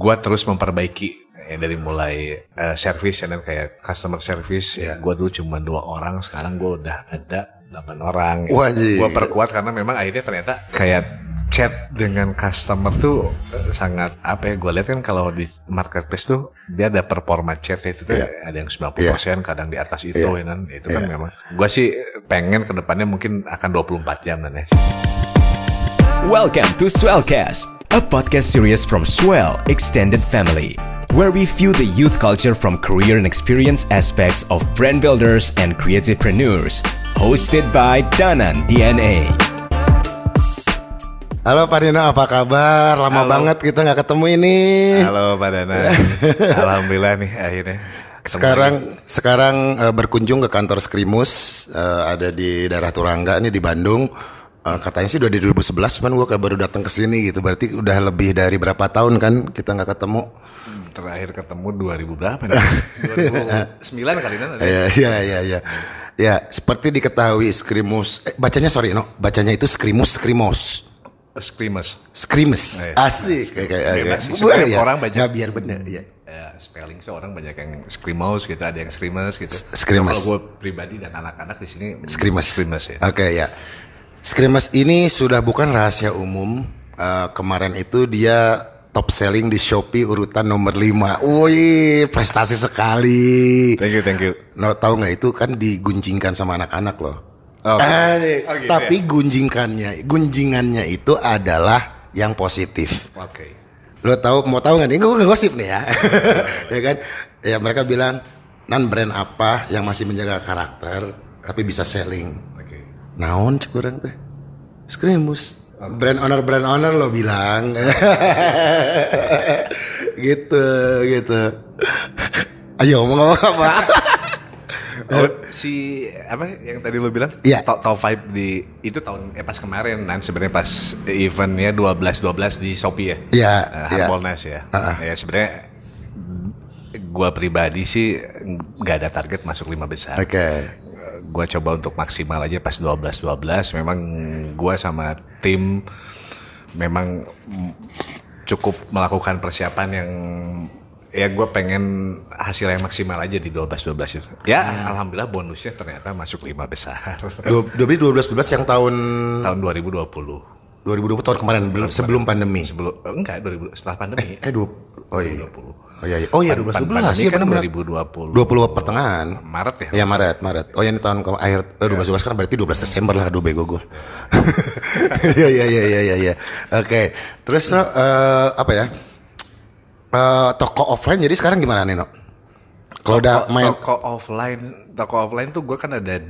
gue terus memperbaiki ya dari mulai uh, service ya dan kayak customer service. Ya gue dulu cuma dua orang sekarang gue udah ada delapan orang. Wajib. gue perkuat karena memang akhirnya ternyata kayak chat dengan customer tuh eh, sangat apa ya gue lihat kan kalau di marketplace tuh dia ada performa chat itu tuh ada yang 90% kadang di atas itu ya kan itu kan memang. Gue sih pengen ke depannya mungkin akan 24 jam dan ya. Welcome to Swellcast, a podcast series from Swell Extended Family, where we view the youth culture from career and experience aspects of brand builders and creativepreneurs. Hosted by Danan DNA. Halo Pak Dino, apa kabar? Lama Halo. banget kita nggak ketemu ini. halo Pak Dana alhamdulillah nih akhirnya ketemu Sekarang sekarang eh, berkunjung ke kantor Skrimus eh, ada di daerah Turangga ini di Bandung. Katanya sih udah di 2011, cuman gue kayak baru datang ke sini gitu. Berarti udah lebih dari berapa tahun kan kita nggak ketemu? lagi. terakhir ketemu 2000 berapa nih 2009 kali kan ada Ya, ya, ya, ya. Ya, seperti diketahui Skrimus, eh, bacanya sorry no, bacanya itu Skrimus Skrimos. Screamers Skrimus. Iya. Asik kayak kayak kayak- Sebenarnya ya. orang banyak- Nggak, biar bener ya. ya, spelling sih orang banyak yang screamos gitu, ada yang screamers gitu. screamers. Kalau gue pribadi dan anak-anak di sini Skrimus. screamers ya. Oke ya. Skrimus ini sudah bukan rahasia umum. Eh, kemarin itu dia top selling di Shopee urutan nomor 5. Wih, prestasi sekali. Thank you, thank you. No, tahu nggak itu kan digunjingkan sama anak-anak loh. Oh, Eh, oh gitu tapi gunjingkannya, gunjingannya itu adalah yang positif. Oke. Lo tahu mau tahu nggak nih? Gue gosip nih ya, ya kan? Ya mereka bilang nan brand apa yang masih menjaga karakter tapi bisa selling. Naon cek orang teh? Skrimus. Brand owner brand owner lo bilang. gitu gitu. Ayo ngomong apa? Oh, si apa yang tadi lu bilang? Iya. Top, top 5 di itu tahun eh pas kemarin kan sebenarnya pas eventnya 12 12 di Shopee ya. Iya, Uh, iya. Harbolnas ya. Ya sebenarnya gua pribadi sih nggak ada target masuk lima besar. Oke. Gua coba untuk maksimal aja pas 12 12 memang gua sama tim memang cukup melakukan persiapan yang ya gue pengen hasil yang maksimal aja di 12 12 itu. Ya alhamdulillah bonusnya ternyata masuk lima besar. Dua- 2012 12 yang tahun tahun 2020. 2020 tahun kemarin belum sebelum pandemi. Sebelum eh, enggak 2000 setelah pandemi. Eh dua oh iya. 2020. Oh iya, iya. Oh iya 12 Pan- 12 pandemi iya kan benar. 2020. 20 pertengahan. Maret ya. Iya Maret, Maret. Oh ya ini tahun ke akhir eh, 12 12 kan berarti 12 Desember lah aduh bego gue. Iya iya iya iya iya iya. Oke. Terus eh, apa ya? Eh, toko offline jadi sekarang gimana nih, No? Kalau udah main toko offline, toko offline tuh gue kan ada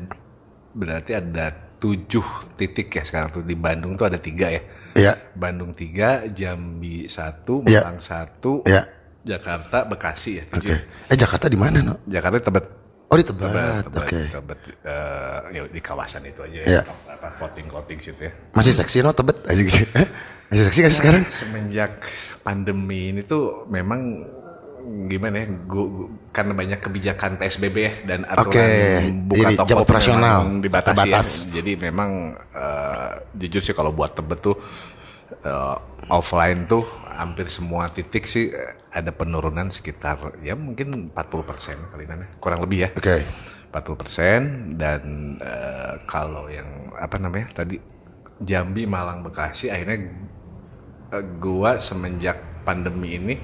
berarti ada tujuh titik ya sekarang tuh di Bandung tuh ada tiga ya. Iya. Bandung tiga, Jambi satu, Iya. Malang satu, Iya. Jakarta, Bekasi ya. Oke. tujuh. Eh Jakarta di mana, No? Jakarta Tebet. Oh di Tebet, Tebet. Tebet, Oke. Tebet, eh, ya di kawasan itu aja Iya. ya. Apa voting voting situ ya. Masih seksi no Tebet aja gitu. Masih seksi gak sih sekarang? Semenjak pandemi ini tuh memang gimana ya, gua, gua- karena banyak kebijakan PSBB ya dan aturan Oke, buka ini toko jam operasional, dibatasi terbatas. ya. Jadi memang eh, jujur sih kalau buat Tebet tuh eh, offline tuh hampir semua titik sih eh, ada penurunan sekitar ya mungkin 40% kali ini kurang lebih ya. Oke. 40% dan eh, kalau yang apa namanya tadi Jambi, Malang, Bekasi akhirnya eh, gua semenjak pandemi ini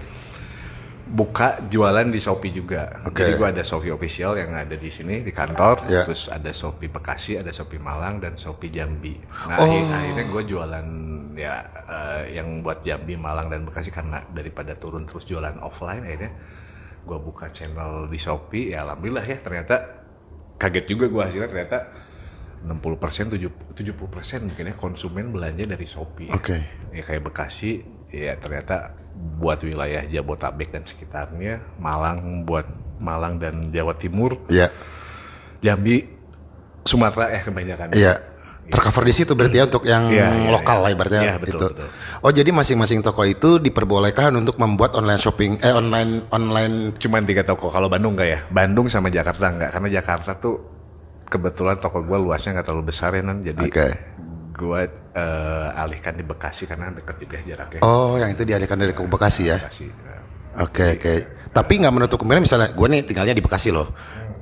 buka jualan di Shopee juga. Oke. Jadi gua ada Shopee official yang ada di sini di kantor, Ya. terus ada Shopee Bekasi, ada Shopee Malang dan Shopee Jambi. Nah, Oh. akhir- akhirnya gue jualan ya eh, yang buat Jambi, Malang dan Bekasi karena daripada turun terus jualan offline akhirnya gue buka channel di Shopee ya alhamdulillah ya ternyata kaget juga gue hasilnya ternyata 60% 70 70% mungkin ya konsumen belanja dari Shopee. Oke. Ya kayak Bekasi ya ternyata buat wilayah Jabotabek dan sekitarnya, Malang buat Malang dan Jawa Timur, Iya. Jambi, Sumatera ya kebanyakan. Iya. Tercover di situ berarti ya untuk yang Iya, iya, lokal iya. lah ibaratnya Iya, betul, gitu. betul. Oh jadi masing-masing toko itu diperbolehkan untuk membuat online shopping eh online online Cuman tiga toko. Kalau Bandung enggak ya? Bandung sama Jakarta enggak. Karena Jakarta tuh kebetulan toko gue luasnya nggak terlalu besar ya nan. Jadi Oke. Gue eh, alihkan di Bekasi karena dekat juga jaraknya. Oh yang itu dialihkan dari ke Bekasi ya. Bekasi. Nah, Oke oke. Tapi nggak menutup kemungkinan misalnya gue nih tinggalnya di Bekasi loh.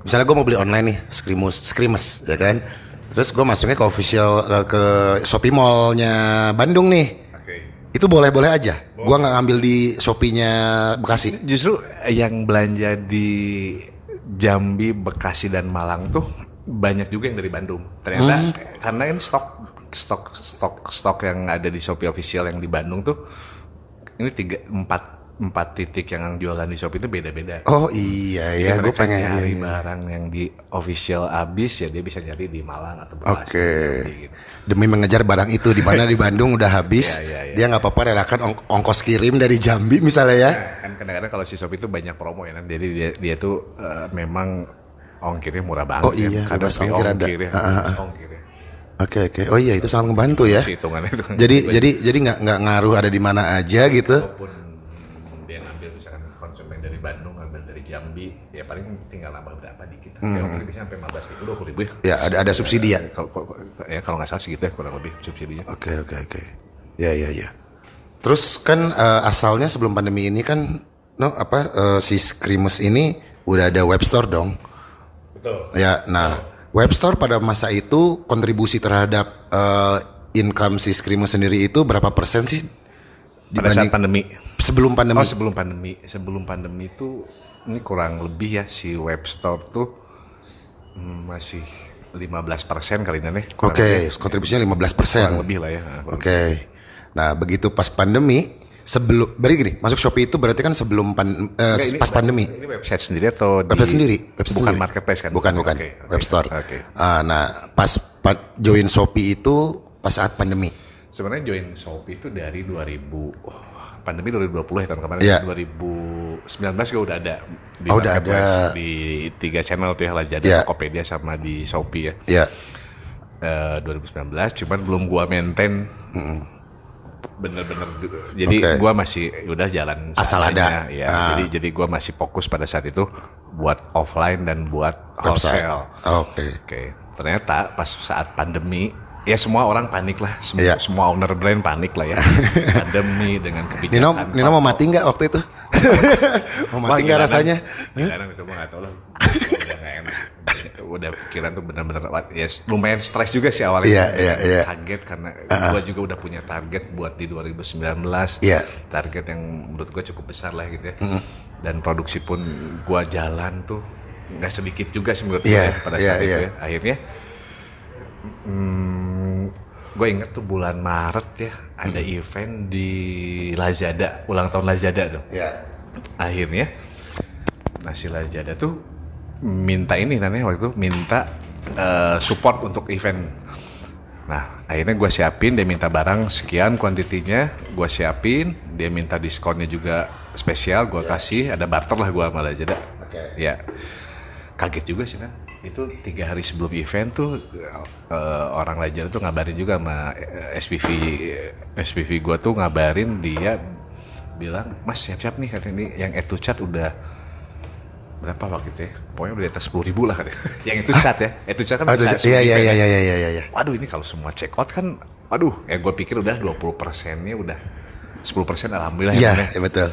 Misalnya gue mau beli online nih, Skrimus, Skrimus, ya kan. Terus gue masuknya ke official eh, ke Shopee Mall-nya Bandung nih. Oke. Itu boleh-boleh aja. Gua nggak ngambil di Shopee-nya Bekasi. Justru yang belanja di Jambi, Bekasi dan Malang tuh banyak juga yang dari Bandung. Ternyata Hmm. karena ini stok stok stok stok yang ada di Shopee official yang di Bandung tuh ini tiga empat empat titik yang jualan di Shopee itu beda-beda. Oh iya ya, gue pengen. nyari iya, iya. barang yang di official abis ya dia bisa nyari di Malang atau Bekasi. Oke. Jambi gitu. Demi mengejar barang itu di mana di Bandung udah habis, Iya, iya, iya. dia nggak apa-apa relakan ong- ongkos kirim dari Jambi misalnya ya. Nah, kan kadang-kadang kalau si Shopee itu banyak promo ya kan. Jadi dia dia tuh eh, memang ongkirnya murah banget. Oh iya, kadang bebas free ongkir ada. Ongkir ya. Oke oke. Oh iya itu sangat ngebantu ya. Si hitungannya itu. Jadi jadi jadi nggak nggak ngaruh ada di mana aja gitu. walaupun dia ngambil misalkan konsumen dari Bandung ngambil dari Jambi ya paling tinggal nambah berapa dikit hmm. ya bisa sampai 15 ribu 20 ribu ya Ya ada ada subsidi ya. kalau ya kalau nggak salah segitu ya kurang lebih subsidinya Oke oke oke. Ya ya ya. Terus kan eh, asalnya sebelum pandemi ini kan no apa eh, si Skrimus ini udah ada web store dong. betul Ya, nah web store pada masa itu kontribusi terhadap eh, income si Skrimus sendiri itu berapa persen sih? pada saat pandemi sebelum pandemi. oh sebelum pandemi sebelum pandemi itu ini kurang lebih ya si web store tuh hmm, masih 15 persen kali ini Oke, lebih. kontribusinya 15 persen. kurang lebih lah ya Oke. Nah, begitu pas pandemi, sebelum berarti gini, masuk Shopee itu berarti kan sebelum pan, eh, Enggak, ini pas pandemi. Ini website sendiri atau di- Website sendiri, website bukan sendiri. marketplace kan? Bukan, bukan. Oke, oke. Web store. Oke. Ah, nah, pas pa- join Shopee itu pas saat pandemi. Sebenarnya join Shopee itu dari 2000 oh, pandemi 2020 ya tahun kemarin. Iya. 2019 gue udah ada di Oh, udah ada. di tiga channel tuh ya Lazada, Iya. Tokopedia sama di Shopee ya. Ya. Eh, 2019 cuman belum gua maintain bener-bener jadi Oke. gua masih udah jalan Asal ada. ya Ah. jadi jadi gua masih fokus pada saat itu buat offline dan buat wholesale Oke. Oke, ternyata pas saat pandemi, ya semua orang panik lah, semua, Iya. semua owner brand panik lah ya. pandemi dengan Nino, kebijakan. Nino mau mati nggak waktu itu? mau mati nggak rasanya? Gimana itu mah nggak tahu lah. Udah pikiran tuh benar-benar ya lumayan stres juga sih awalnya. Iya, iya, iya. Kaget karena gua juga udah punya target buat di 2019. Iya. Target yang menurut gua cukup besar lah gitu ya. Dan produksi pun gua jalan tuh nggak sedikit juga sih menurut gua Iya, ya, pada iya, saat itu iya. ya. Akhirnya hmm, gue inget tuh bulan Maret ya ada Hmm. event di Lazada ulang tahun Lazada tuh Ya. akhirnya nasi Lazada tuh minta ini namanya waktu itu minta eh, support untuk event. Nah akhirnya gue siapin dia minta barang sekian kuantitinya gue siapin dia minta diskonnya juga spesial gue kasih ada barter lah gue sama Lazada Oke. ya. Kaget juga sih kan itu tiga hari sebelum event tuh eh, orang Lazada tuh ngabarin juga sama eh, SPV SPV gue tuh ngabarin dia bilang mas siap-siap nih katanya. Ini yang itu chat udah berapa waktu itu ya pokoknya udah di atas sepuluh ribu lah katanya yang itu chat ya itu chat kan Oh, itu, bisa iya, iya, iya, ya. iya, iya, iya, iya. waduh ini kalau semua check out kan waduh ya gue pikir udah 20 persennya udah 10 persen alhamdulillah Iya, ya, iya, betul.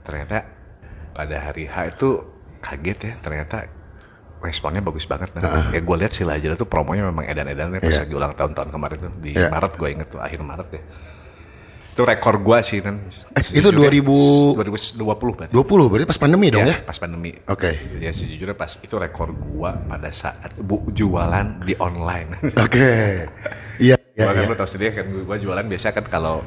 ternyata pada hari H itu kaget ya ternyata responnya bagus banget nah. ya gue lihat si Lazada tuh promonya memang edan-edannya pas Iya. lagi ulang tahun-tahun kemarin tuh di Iya. Maret gue inget tuh akhir Maret ya itu rekor gue sih kan Eh, itu 2000 2020 berarti 20 berarti pas pandemi dong ya? pas pandemi Oke. ya sejujurnya pas itu rekor gua pada saat bu jualan di online Oke. Iya, iya, gua kan iya. lu tau sendiri kan gua jualan biasa kan kalau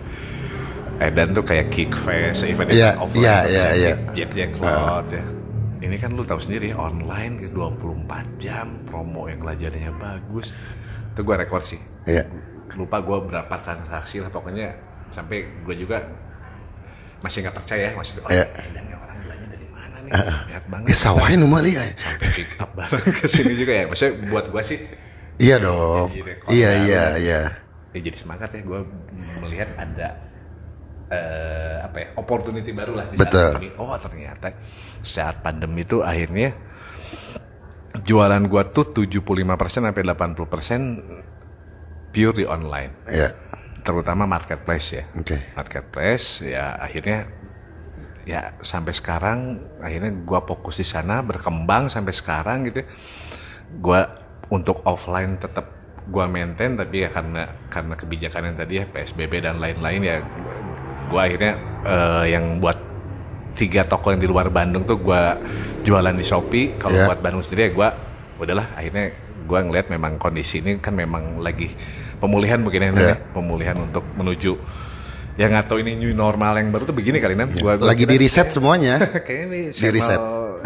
Edan tuh kayak kick fest, event Iya, event offline iya, iya, kayak iya. Jack Jack Lot ya. Ini kan lu tahu sendiri online 24 jam promo yang lazadanya bagus. Itu gua rekor sih. Iya. Lupa gua berapa transaksi lah pokoknya sampai gua juga masih nggak percaya maksudnya oh, Iya. Edan nih orang belanja dari mana nih? Lihat banget. Ya sawain nu mah liat. sampai pick up barang ke sini juga ya. Maksudnya buat gua sih Iya dong. Iya, iya, iya. ya jadi semangat ya gue melihat ada eh, apa ya opportunity baru lah di saat Betul. pandemi. Oh ternyata saat pandemi itu akhirnya jualan gua tuh 75% sampai 80% pure di online. Iya. Terutama marketplace ya. Oke. Marketplace ya akhirnya ya sampai sekarang akhirnya gua fokus di sana berkembang sampai sekarang gitu gua untuk offline tetap gua maintain tapi ya karena karena kebijakan yang tadi ya PSBB dan lain-lain ya gua akhirnya eh, yang buat tiga toko yang di luar Bandung tuh gua jualan di Shopee kalau Ya. buat Bandung sendiri ya gua udahlah akhirnya gua ngeliat memang kondisi ini kan memang lagi pemulihan mungkin ya, Nan, Ya. pemulihan untuk menuju ya nggak tahu ini new normal yang baru tuh begini kali nan gua, gua Lagi di reset semuanya. kayaknya nih Di reset.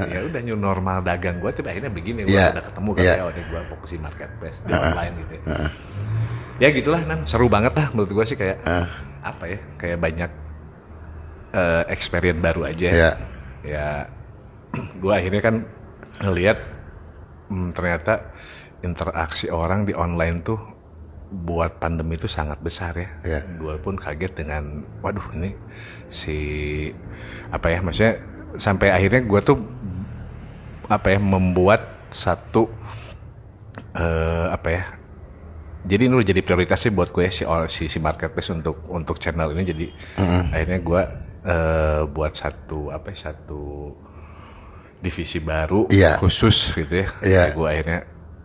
ya udah new normal dagang gua tapi akhirnya begini gua Iya. udah ketemu kan Iya. ya udah gua fokus di marketplace di online gitu ya. ya gitulah nan seru banget lah menurut gua sih kayak apa ya kayak banyak eh, experience baru aja Iya. ya gua akhirnya kan ngelihat hmm, ternyata interaksi orang di online tuh buat pandemi itu sangat besar ya. Iya. Gue pun kaget dengan, waduh ini si apa ya, maksudnya sampai akhirnya gue tuh apa ya membuat satu eh, apa ya. Jadi ini udah jadi prioritas sih buat gue si si, si marketplace untuk untuk channel ini jadi akhirnya gue eh, buat satu apa ya, satu divisi baru Iya. khusus gitu ya. Iya. gue akhirnya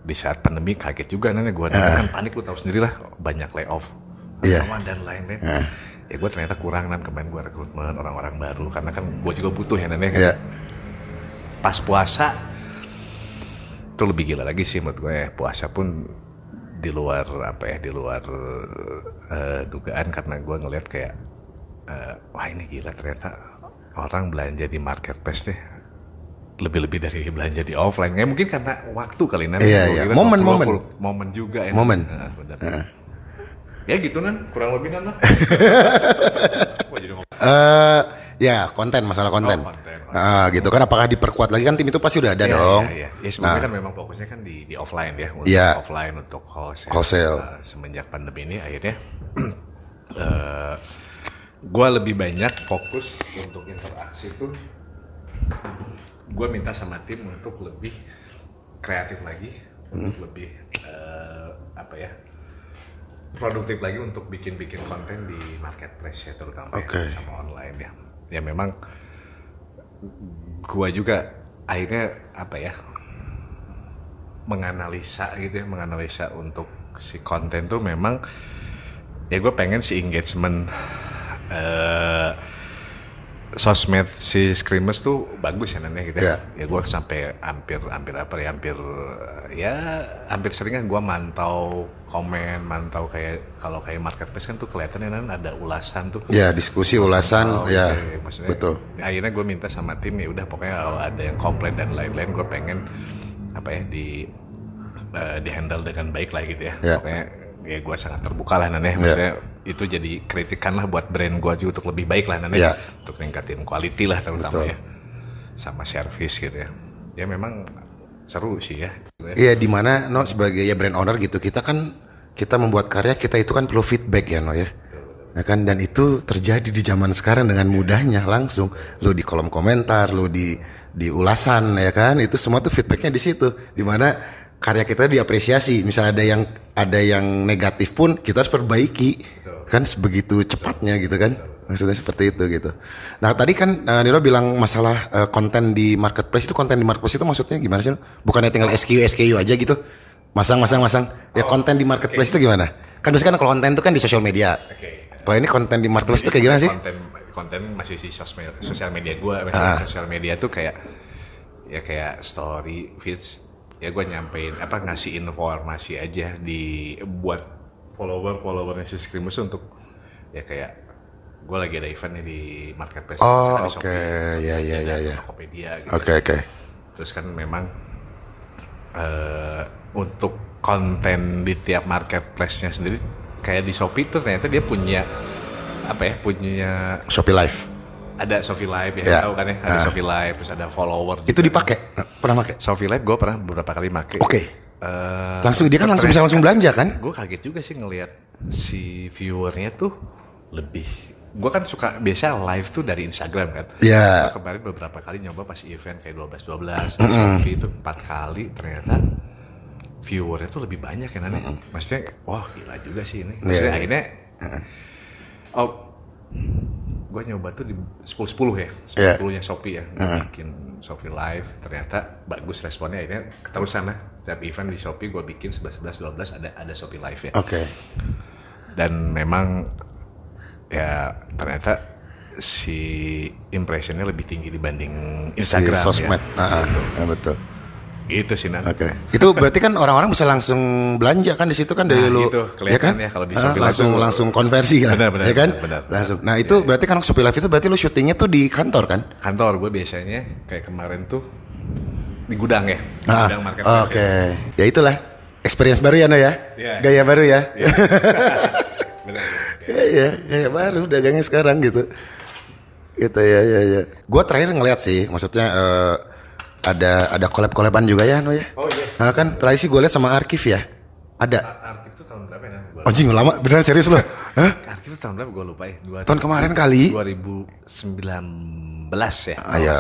di saat pandemi kaget juga nih gue kan panik lu tahu sendiri lah banyak layoff Iya. karyawan dan lain-lain. Ya gue ternyata kurang nan kemarin gue rekrutmen orang-orang baru karena kan gue juga butuh ya nenek. Iya. Pas puasa itu lebih gila lagi sih menurut gue ya. puasa pun di luar apa ya di luar eh, dugaan karena gue ngelihat kayak eh, wah ini gila ternyata orang belanja di marketplace deh lebih-lebih dari belanja di offline. Ya mungkin karena waktu kali nan. Iya, Gua iya. Momen, 20, momen. momen juga ya. Momen. Nah, benar. Ya gitu nan, kurang lebih ngomong. Eh ya konten masalah konten. Oh, konten, Ah, gitu kan apakah diperkuat lagi kan tim itu pasti udah ada Iya, dong. Iya, iya. Ya sebenarnya kan memang fokusnya kan di, di offline ya, untuk Iya. offline untuk wholesale. Wholesale. Nah, semenjak pandemi ini akhirnya eh gue lebih banyak fokus untuk interaksi itu gue minta sama tim untuk lebih kreatif lagi, Hmm. untuk lebih eh, apa ya produktif lagi untuk bikin-bikin konten di marketplace ya terutama ya, Oke. sama online ya. Ya memang gua juga akhirnya apa ya menganalisa gitu ya menganalisa untuk si konten tuh memang ya gue pengen si engagement eh sosmed si screamers tuh bagus ya nanya gitu ya. Ya gue sampai hampir hampir apa ya hampir ya hampir sering kan gue mantau komen mantau kayak kalau kayak marketplace kan tuh kelihatannya nan ada ulasan tuh Ya diskusi ulasan Oh, ya. Maksudnya, betul. Akhirnya gue minta sama tim ya udah pokoknya kalau ada yang komplain dan lain-lain gue pengen apa ya di eh, di handle dengan baik lah gitu ya. Ya. Pokoknya ya gue sangat terbuka lah Nan ya. Maksudnya itu jadi kritikan lah buat brand gue juga untuk lebih baik lah Nan Ya. ya. Untuk ningkatin quality lah terutama Betul. ya. Sama service gitu ya. Ya memang seru sih ya. Iya di mana no sebagai ya brand owner gitu kita kan kita membuat karya kita itu kan perlu feedback ya no ya. Ya kan dan itu terjadi di zaman sekarang dengan mudahnya langsung lo di kolom komentar lo di di ulasan ya kan itu semua tuh feedbacknya di situ di mana karya kita diapresiasi. Misalnya ada yang ada yang negatif pun kita harus perbaiki. Kan sebegitu cepatnya gitu kan. Maksudnya seperti itu gitu. Nah tadi kan Niro bilang masalah eh, konten di marketplace. Itu konten di marketplace itu maksudnya gimana sih bukannya tinggal SKU SKU aja gitu? Masang masang masang. Ya konten di marketplace itu gimana? Kan biasanya kan kalau konten itu kan di sosial media. Oke. kalau ini konten di marketplace itu kayak gimana sih? Konten konten masih di sosmed sosial media gue, Ah. sosial media tuh kayak ya kayak story feeds ya gue nyampein apa ngasih informasi aja di buat follower followernya si Screamers untuk ya kayak gue lagi ada event nih di marketplace Oh, oke. Shopee, Ya, ya, ya, ya. Tokopedia gitu oke oke terus kan memang eh untuk konten di tiap marketplace-nya sendiri kayak di Shopee tuh ternyata dia punya apa ya punya Shopee Live ada Shopee Live ya, Ya. tahu kan ya? Ada Ah. Shopee Live terus ada follower itu dipakai? Pernah pakai? Shopee Live gue pernah beberapa kali make. Oke. Eh, langsung dia kan langsung bisa langsung belanja kan? Gue kaget juga sih ngelihat si viewernya tuh lebih. Gue kan suka biasa live tuh dari Instagram kan? Iya. Gua kemarin beberapa kali nyoba pas event kayak 12 12 di Shopee itu empat kali ternyata viewernya tuh lebih banyak ya Nane. maksudnya wah gila juga sih ini. Maksudnya Iya. akhirnya oh gue nyoba tuh di 10-10 ya 10 Iya. nya Shopee ya gue bikin Shopee Live ternyata bagus responnya akhirnya keterusan lah setiap event di Shopee gue bikin 11 11 12 ada ada Shopee Live ya Oke. dan memang ya ternyata si impressionnya lebih tinggi dibanding Si Instagram sosmed. ya. Ah, ah. Ya, betul. Itu sih Nan. Oke. Itu berarti kan orang-orang bisa langsung belanja kan di situ kan dari Nah, lu. itu kelihatan ya kalau di Ah, Shopee langsung tuh- langsung konversi kan. Benar, benar, ya kan? benar, benar. Langsung. Nah, itu berarti kan Shopee Live itu berarti lu syutingnya tuh di kantor kan? Kantor gue biasanya kayak kemarin tuh di gudang ya. Ah, Gudang marketplace Oke. ya. Ya itulah experience baru ya No ya. Iya. Gaya baru ya. Iya. Benar. Iya, iya, gaya baru dagangnya sekarang gitu. Gitu ya, ya, ya. Gua terakhir ngeliat sih, maksudnya eh, ada ada collab-collaban juga ya, No ya. Oh iya. Nah, kan terakhir sih gue liat sama Arkif ya. Ada. Arkiv itu tahun berapa ya? Gua- Anjing lama, beneran serius loh. Hah? Arkiv itu tahun berapa gue lupa ya. Dua- Tahun kemarin kali. 2019 ya. Ah, ya,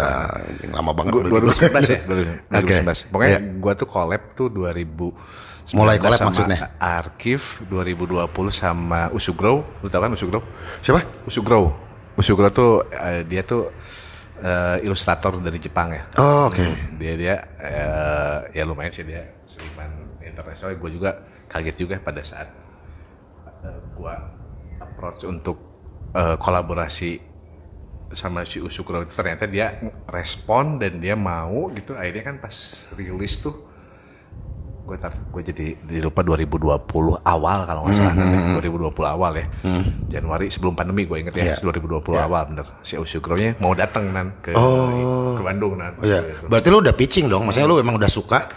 anjing lama banget. Gua- berarti. 2011 ya, 2011. Oke. Pokoknya Iya. gua tuh collab tuh 2000 Mulai sama maksudnya? Arkiv 2020 sama Usugrow. Lu tau kan Usugrow? Siapa? Usugrow. Usugrow tuh eh, dia tuh eh, ilustrator dari Jepang ya. Oh, oke. Dia dia eh, ya lumayan sih dia seniman internasional. Gue juga kaget juga pada saat eh, gua approach untuk eh, kolaborasi sama si Usukro itu ternyata dia respon dan dia mau gitu akhirnya kan pas rilis tuh gue tar gue jadi di lupa 2020 awal kalau nggak salah Hmm, nanti 2020 awal ya Januari sebelum pandemi gue inget ya Iya. 2020 awal bener si Usukro-nya mau datang nan ke ke Bandung nan Oh iya. Gitu. Berarti lu udah pitching dong. Maksudnya lu emang udah suka.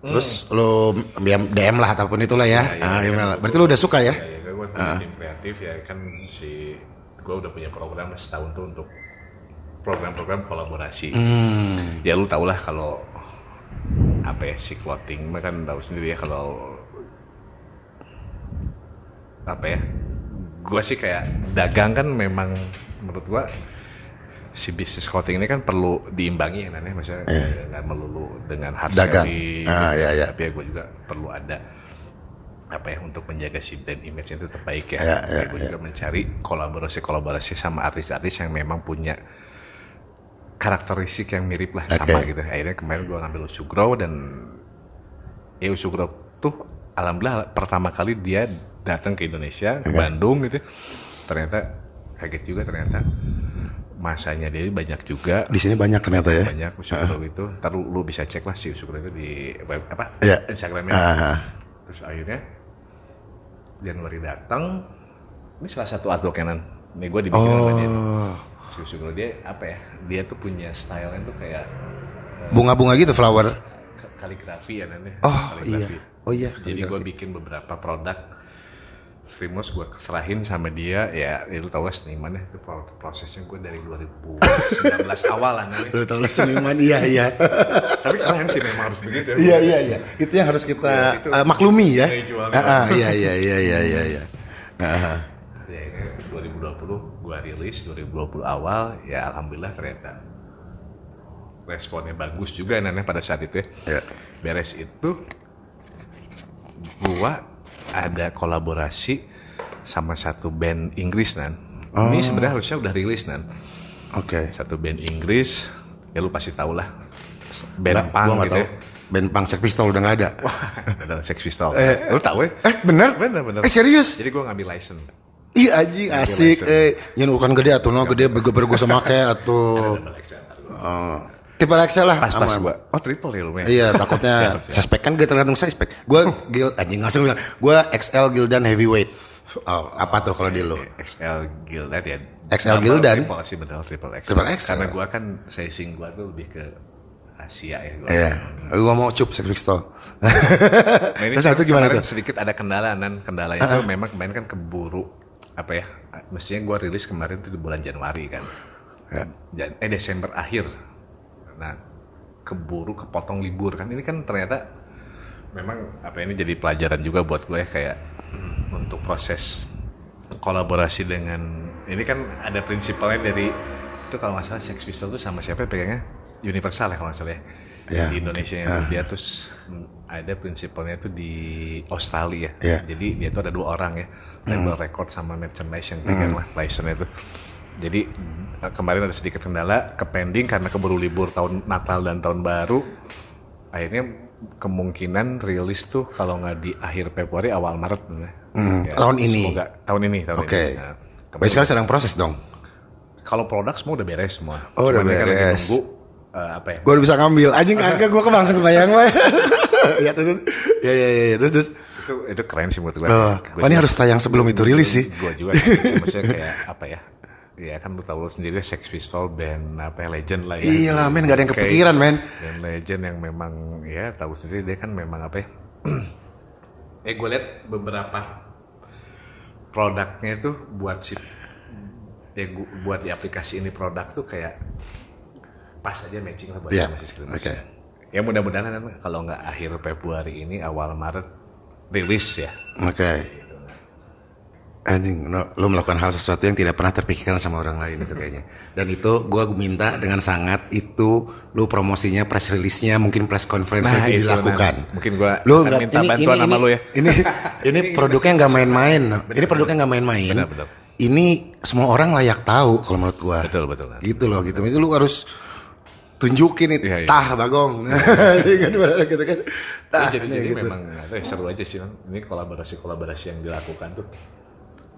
Terus lu DM lah ataupun itulah ya. ah, email. Berarti lu udah suka ya? Ya, ya gue punya tim kreatif ya kan si gue udah punya program setahun tuh untuk program-program kolaborasi. Ya lu tau lah kalau apa ya si clothing mah kan tahu sendiri ya kalau apa ya gue sih kayak dagang kan memang menurut gue si bisnis clothing ini kan perlu diimbangi ya Nane maksudnya nggak melulu dengan hard Dagang. selling Ah, gitu. ya, ya. tapi ya gue juga perlu ada apa ya untuk menjaga si brand image itu tetap baik ya. Ya, ya, gue ya. juga mencari kolaborasi-kolaborasi sama artis-artis yang memang punya karakteristik yang mirip lah sama Oke. gitu. Akhirnya kemarin gue ngambil Usugro dan ya Usugro tuh alhamdulillah pertama kali dia datang ke Indonesia ke Bandung gitu. Ternyata kaget juga ternyata masanya dia banyak juga Di sini banyak ternyata ya. banyak Usugro itu. Ntar lu, lu bisa cek lah si Usugro itu di web apa Iya. Instagramnya. Ah, ah. Terus akhirnya Januari datang, ini salah satu artwork Canon. Nih gue dibikin sama dia. Si Usugro dia apa ya? Dia tuh punya style tuh kayak Bunga-bunga gitu flower. kaligrafi ya namanya. Oh iya. Kaligrafi. Oh iya. Jadi gue bikin beberapa produk Screamos gue serahin sama dia ya, ya lu tau lah seniman ya itu pro- prosesnya gue dari 2019 awal lah namanya. Lu tahu seniman iya iya. tapi keren sih memang harus begitu ya Iya iya iya. Itu yang harus kita Iya, itu. eh, maklumi ya. Ah, ah, Iya iya iya iya iya iya. Ya ini 2020 gua rilis 2020 awal ya alhamdulillah ternyata responnya bagus juga Nana pada saat itu ya Iya. beres itu gua ada kolaborasi sama satu band Inggris nan ini sebenarnya harusnya udah rilis nan Oke. satu band Inggris ya lu pasti tau lah Nah, band gua punk gitu tahu. ya Band punk Sex Pistol udah nggak ada. Wah, ada Sex Pistol. lu tau ya? Eh bener? Bener, bener. Eh serius? Jadi gua ngambil license. Iya anjing asik. Eh, nyen ukuran gede atau no gede bego bego sama kayak atau oh. tipe XL lah. Pas-pas aman. gua. Oh, triple ya lu ya? Iya takutnya suspek kan gak tergantung suspek. Gue gil anjing langsung bilang gue XL Gildan heavyweight. Oh, apa tuh kalau di lu? XL Gildan ya. XL Gildan? Triple sih benar triple XL. Triple XL. Karena gua kan sizing gua tuh lebih ke Asia ya. Gua. Iya, gue mau cup Sex Pistol. Nah, ini Terus satu gimana tuh? sedikit ada kendala nan kendalanya itu memang kemarin kan keburu apa ya mestinya gua rilis kemarin tuh di bulan Januari kan. Ya. Eh Desember akhir. Nah keburu kepotong libur kan. Ini kan ternyata memang apa ini jadi pelajaran juga buat gue ya kayak hmm, untuk proses kolaborasi dengan ini kan ada prinsipalnya dari itu kalau nggak salah Sex Pistol tuh sama siapa ya pegangnya Universal ya kalau nggak salah ya Ya. di Indonesia itu dia terus hmm, ada prinsipalnya itu di Australia Ya. jadi dia tuh ada dua orang ya label record sama merchandise yang pegang lah license itu Jadi eh, kemarin ada sedikit kendala ke pending karena keburu libur tahun Natal dan tahun baru. Akhirnya kemungkinan rilis tuh kalau nggak di akhir Februari awal Maret. Ya, tahun ini? Semoga tahun ini tahun Oke. ini. Nah, sekali sedang proses dong. kalau produk semua udah beres semua. Oh, udah Cuman ini kan lagi beres. nunggu eh, apa ya? Gue udah bisa ngambil. Anjing agak gue langsung kebayang wah. Iya terus. Iya iya iya terus terus. Itu itu keren sih menurut gue. Oh, ini harus tayang sebelum itu rilis sih. Gue juga maksudnya kayak apa ya? Ya kan lu tahu lu sendiri Sex Pistol band apa ya, legend lah ya. Iya lah men gak ada yang kepikiran men. Dan legend yang memang ya tahu sendiri dia kan memang apa ya? eh gue lihat beberapa produknya itu buat si ya gua- buat di aplikasi ini produk tuh kayak pas aja matching lah buat Iya, sama si Skrimus. oke. Ya mudah-mudahan kan kalau nggak akhir Februari ini awal Maret rilis ya. Oke. Anjing, no, lu melakukan hal sesuatu yang tidak pernah terpikirkan sama orang lain itu kayaknya. Dan itu gue minta dengan sangat itu lu promosinya, press release-nya, mungkin press conference-nya Nah, itu dilakukan. nanti. Mungkin akan nggak- minta bantuan sama lu ya. Ini ini produknya nggak main-main. Ini produknya nggak main-main. Benar, benar. Ini semua orang layak tahu kalau menurut gua. Betul, betul. Gitu loh, gitu. Itu lu harus tunjukin itu Iya, iya. tah bagong kan gitu kan tah jadi, jadi gitu. memang ya, seru aja sih ini kolaborasi kolaborasi yang dilakukan tuh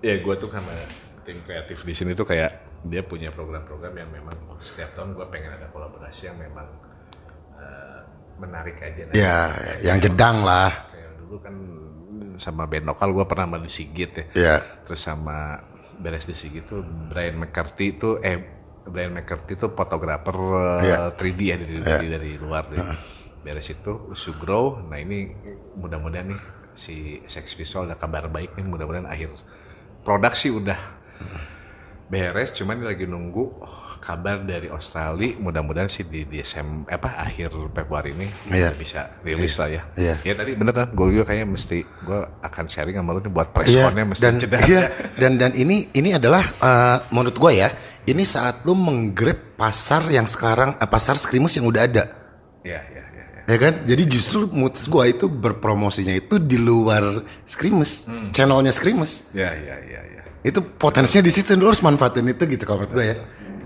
ya gue tuh karena tim kreatif di sini tuh kayak dia punya program-program yang memang setiap tahun gue pengen ada kolaborasi yang memang eh, menarik aja Nan. ya yang jedang lah kayak dulu kan sama band lokal gue pernah sama di Sigit ya Iya. terus sama beres di Sigit tuh Brian McCarthy tuh eh Brian McCarthy tuh fotografer eh, Iya. 3D ya dari dari, dari luar deh. beres itu Sugro nah ini mudah-mudahan nih si Sex Pistol ada kabar baik nih mudah-mudahan akhir produk sih udah beres. Cuman lagi nunggu kabar dari Australia. Mudah-mudahan sih di Desember apa akhir Februari ini Iya. bisa rilis lah ya. Iya. ya tadi bener kan gue juga kayaknya mesti gue akan sharing sama lu nih buat press connya mesti dan jeda iya, dan dan ini ini adalah eh, menurut gue ya ini saat lu menggrab pasar yang sekarang eh, pasar skrimus yang udah ada. Ya ya ya, ya. ya kan? Jadi justru menurut gue itu berpromosinya itu di luar skrimus Hmm. channelnya skrimus. Ya ya ya ya itu potensinya di situ lu harus manfaatin itu gitu kalau menurut gue ya.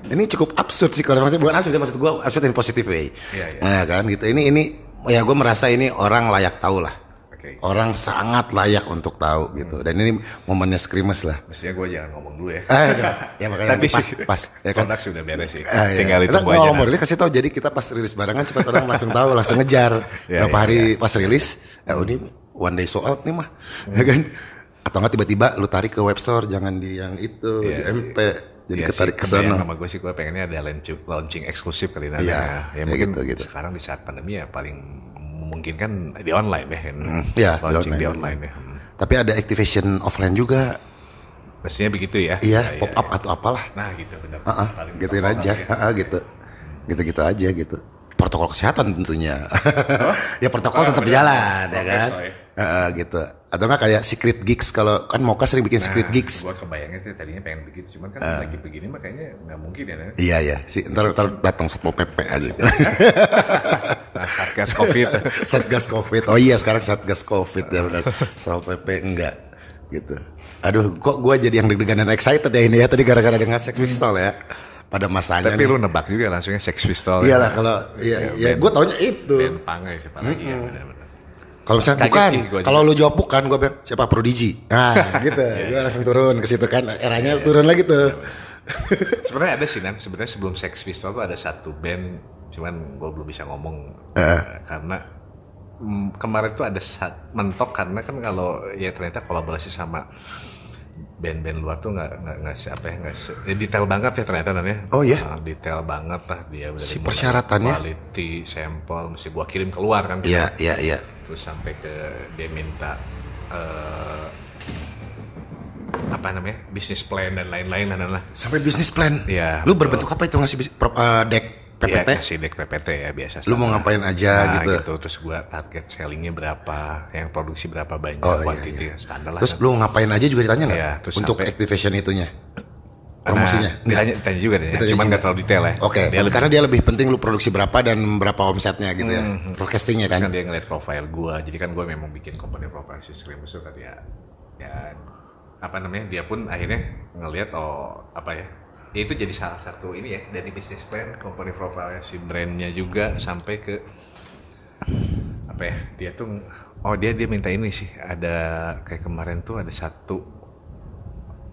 Ini cukup absurd sih kalau maksud bukan absurd ya, maksud gue absurd in positive way. Iya, iya. nah kan gitu. Ini ini ya gue merasa ini orang layak tahu lah Oke. orang sangat layak untuk tahu gitu. Dan ini momennya skrimus lah. Mestinya gue jangan ngomong dulu ya. Ah, ya makanya tapi nanti pas, pas ya kan? Produk sudah beres sih. Ah, iya. tinggal itu Kita aja kalau mau nanti. rilis kasih tahu. Jadi kita pas rilis barengan cepat orang langsung tahu langsung ngejar. Ya, berapa ya, hari pas rilis ya ini one day sold out nih mah. Ya kan? Atau nggak tiba-tiba lu tarik ke web store jangan di yang itu di Iya, MP jadi Iya ketarik ke sana. sama gue sih gue pengennya ada launching, launching eksklusif kali ini. Iya, ya ya mungkin gitu, gitu. sekarang di saat pandemi ya paling memungkinkan di online ya. kan. iya, di launching di online. online, ya. Hmm. tapi ada activation offline juga Mestinya begitu ya. iya Ya, ya, pop up atau apalah Nah gitu benar. Ah, Paling gituin aja ya. Ah, ah, gitu gitu-gitu aja gitu protokol kesehatan tentunya ya protokol Oh, tetap jalan ya kan oh, ya. Ah, ah, gitu atau nggak kayak secret gigs kalau kan Moka sering bikin secret gigs Gue kebayangnya tuh tadinya pengen begitu, cuman kan Ah. lagi begini makanya nggak mungkin ya. Nan. Iya ya, si ntar ntar datang satpol pp aja. Nah, satgas covid. satgas covid. Oh iya sekarang satgas covid ya benar. Satpol pp enggak gitu. Aduh, kok gua jadi yang deg-degan dan excited ya ini ya tadi gara-gara dengan sex pistol ya. Pada masanya. Tapi nih. lu nebak juga langsungnya Sex Pistol. Iyalah kalau iya iya band- gua taunya itu. Punk ya siapa lagi ya benar-benar. Kalau misalnya Kaget bukan, kalau lu jawab bukan gua bilang siapa Prodigy. Nah, gitu. gua langsung turun ke situ kan. Eranya turun lagi tuh. Sebenarnya ada sih Nan, sebenarnya sebelum Sex Pistol tuh ada satu band, cuman gue belum bisa ngomong eh, karena mm, kemarin tuh ada saat mentok karena kan kalau ya ternyata kolaborasi sama band-band luar tuh nggak nggak nggak se- apa ya nggak ya detail banget ya ternyata Nan ya. Oh, iya? Nah, detail banget lah dia Si persyaratannya? quality, sampel, mesti gua kirim keluar kan. Iya, iya, iya. Terus sampai ke dia minta eh, apa namanya bisnis plan dan lain-lain dan lah Sampai bisnis plan. Iya, Lu betul. berbentuk apa itu ngasih eh, deck PPT? Iya, kasih deck PPT ya biasa. Lu mau ngapain aja Nah, gitu. Terus gua target sellingnya berapa, yang produksi berapa banyak, Oh, iya, iya. ya standar lah. Terus lu ngapain aja juga ditanya nggak? Iya, terus Untuk sampai- activation itunya, promosinya. Nggak? ditanya, ditanya juga deh, ya. Ditanya cuman juga. nggak terlalu detail ya. Oke, dia lebih, karena dia lebih penting lu produksi berapa dan berapa omsetnya gitu ya, forecastingnya kan kan. dia ngeliat profile gua, jadi kan gua memang bikin company profile si Screamus itu tadi ya, ya apa namanya dia pun akhirnya ngelihat oh apa ya ya itu jadi salah satu ini ya dari bisnis plan company profile si brandnya juga sampai ke apa ya dia tuh oh dia dia minta ini sih ada kayak kemarin tuh ada satu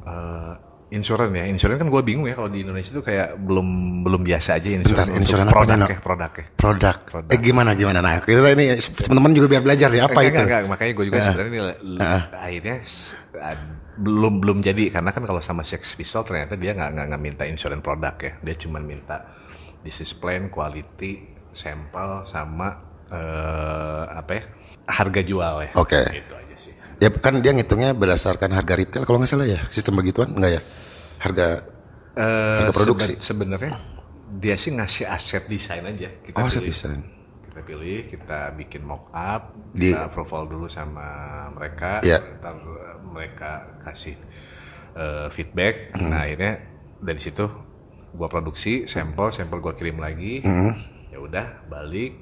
eh insurance ya insurance kan gue bingung ya kalau di Indonesia tuh kayak belum belum biasa aja insurance Bentar, insurance apa, produk ya produk ya Produk. Eh gimana gimana nah kita ini teman-teman juga biar belajar nih apa Enggak, itu? enggak, enggak. makanya gue juga sebenarnya ini l- l- akhirnya ad- belum belum jadi karena kan kalau sama Sex Pistol ternyata dia nggak nggak minta insurance produk ya dia cuma minta business plan, quality, sampel sama eh, apa ya harga jual ya. Oke. Itu aja sih. Ya kan dia ngitungnya berdasarkan harga retail kalau nggak salah ya sistem begituan enggak ya? Harga Eh, Harga produksi. seben- sebenarnya dia sih ngasih aset desain aja. Kita Oh, aset pilih. desain. Kita pilih, kita bikin mock up, Di- kita approval dulu sama mereka, Iya. ntar eh, mereka kasih eh, feedback. Hmm. Nah akhirnya dari situ gua produksi sampel, sampel gua kirim lagi. Hmm. Ya udah balik,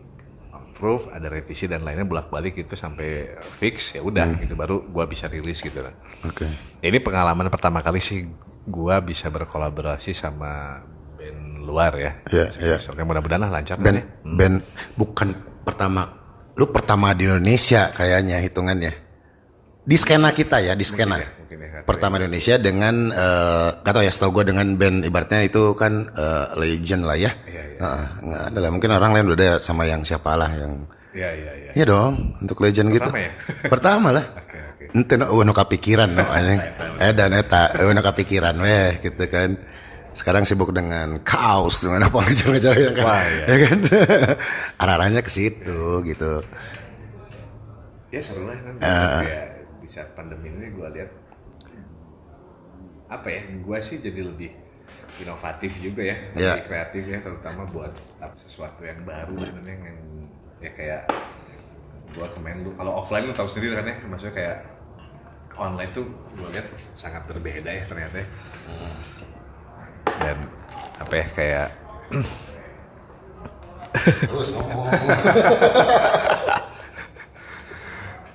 approve, ada revisi dan lainnya bolak balik itu sampai fix. Ya udah, Hmm. gitu baru gua bisa rilis gitu. Oke. Ini pengalaman pertama kali sih gua bisa berkolaborasi sama band luar ya. Iya, iya. Oke, mudah-mudahan lah lancar Band ya. band bukan pertama lu pertama di Indonesia kayaknya hitungannya. Di skena kita ya, di skena. ya, mungkin ya, nggak tahu pertama Indonesia dengan eh gak tau ya setahu gue dengan band ibaratnya itu kan eh, legend lah ya. Iya, iya. Heeh, nggak ada lah. Mungkin orang lain udah sama yang siapa lah yang Iya, iya, iya. Iya dong, untuk legend gitu. Pertama ya? Pertama lah. Ente no, oh, no kepikiran no anjing. Eh dan eta, oh, no kepikiran weh gitu kan. Sekarang sibuk dengan kaos dengan apa ngejar-ngejar yang kan. Wah, iya. Ya kan. Arah-arahnya ke situ gitu. Ya seru lah kan. Di saat pandemi ini gua lihat apa ya? Gua sih jadi lebih inovatif juga ya, Iya. lebih kreatif ya, terutama buat sesuatu yang baru sebenarnya yang ya kayak gua kemarin lu kalau offline lu tahu sendiri kan ya, maksudnya kayak online tuh gua lihat sangat berbeda ya ternyata. ya. Dan apa ya kayak Terus ngomong.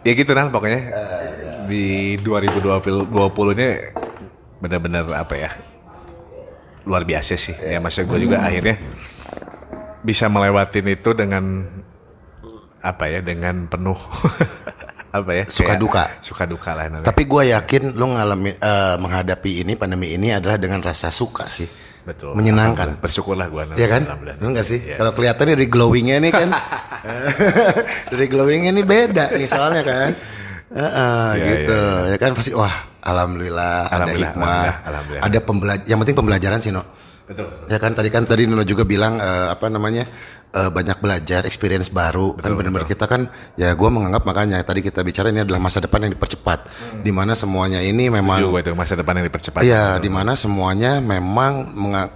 ya gitu nah pokoknya di 2020 20 ini benar-benar apa ya luar biasa sih ya maksud gue juga akhirnya bisa melewatin itu dengan apa ya dengan penuh apa ya Suka kayak duka. suka duka lah namanya. Tapi gue yakin lu ngalami eh, menghadapi ini pandemi ini adalah dengan rasa suka sih. betul Menyenangkan. bersyukurlah gue Iya kan? Lu enggak sih? Kalau kelihatan dari glowingnya nih kan, dari glowingnya nih beda nih soalnya kan. Heeh, Iya, gitu. Ya kan pasti wah, alhamdulillah, ada Alhamdulillah, hikmah, alhamdulillah, alhamdulillah. ada pembelajaran. Yang penting pembelajaran sih, no. betul Ya kan tadi kan tadi Nuno juga bilang eh, apa namanya eh, banyak belajar, experience baru kan benar-benar kita kan ya gue menganggap makanya tadi kita bicara ini adalah masa depan yang dipercepat, di mana semuanya ini memang juga itu masa depan yang dipercepat Iya, di mana semuanya memang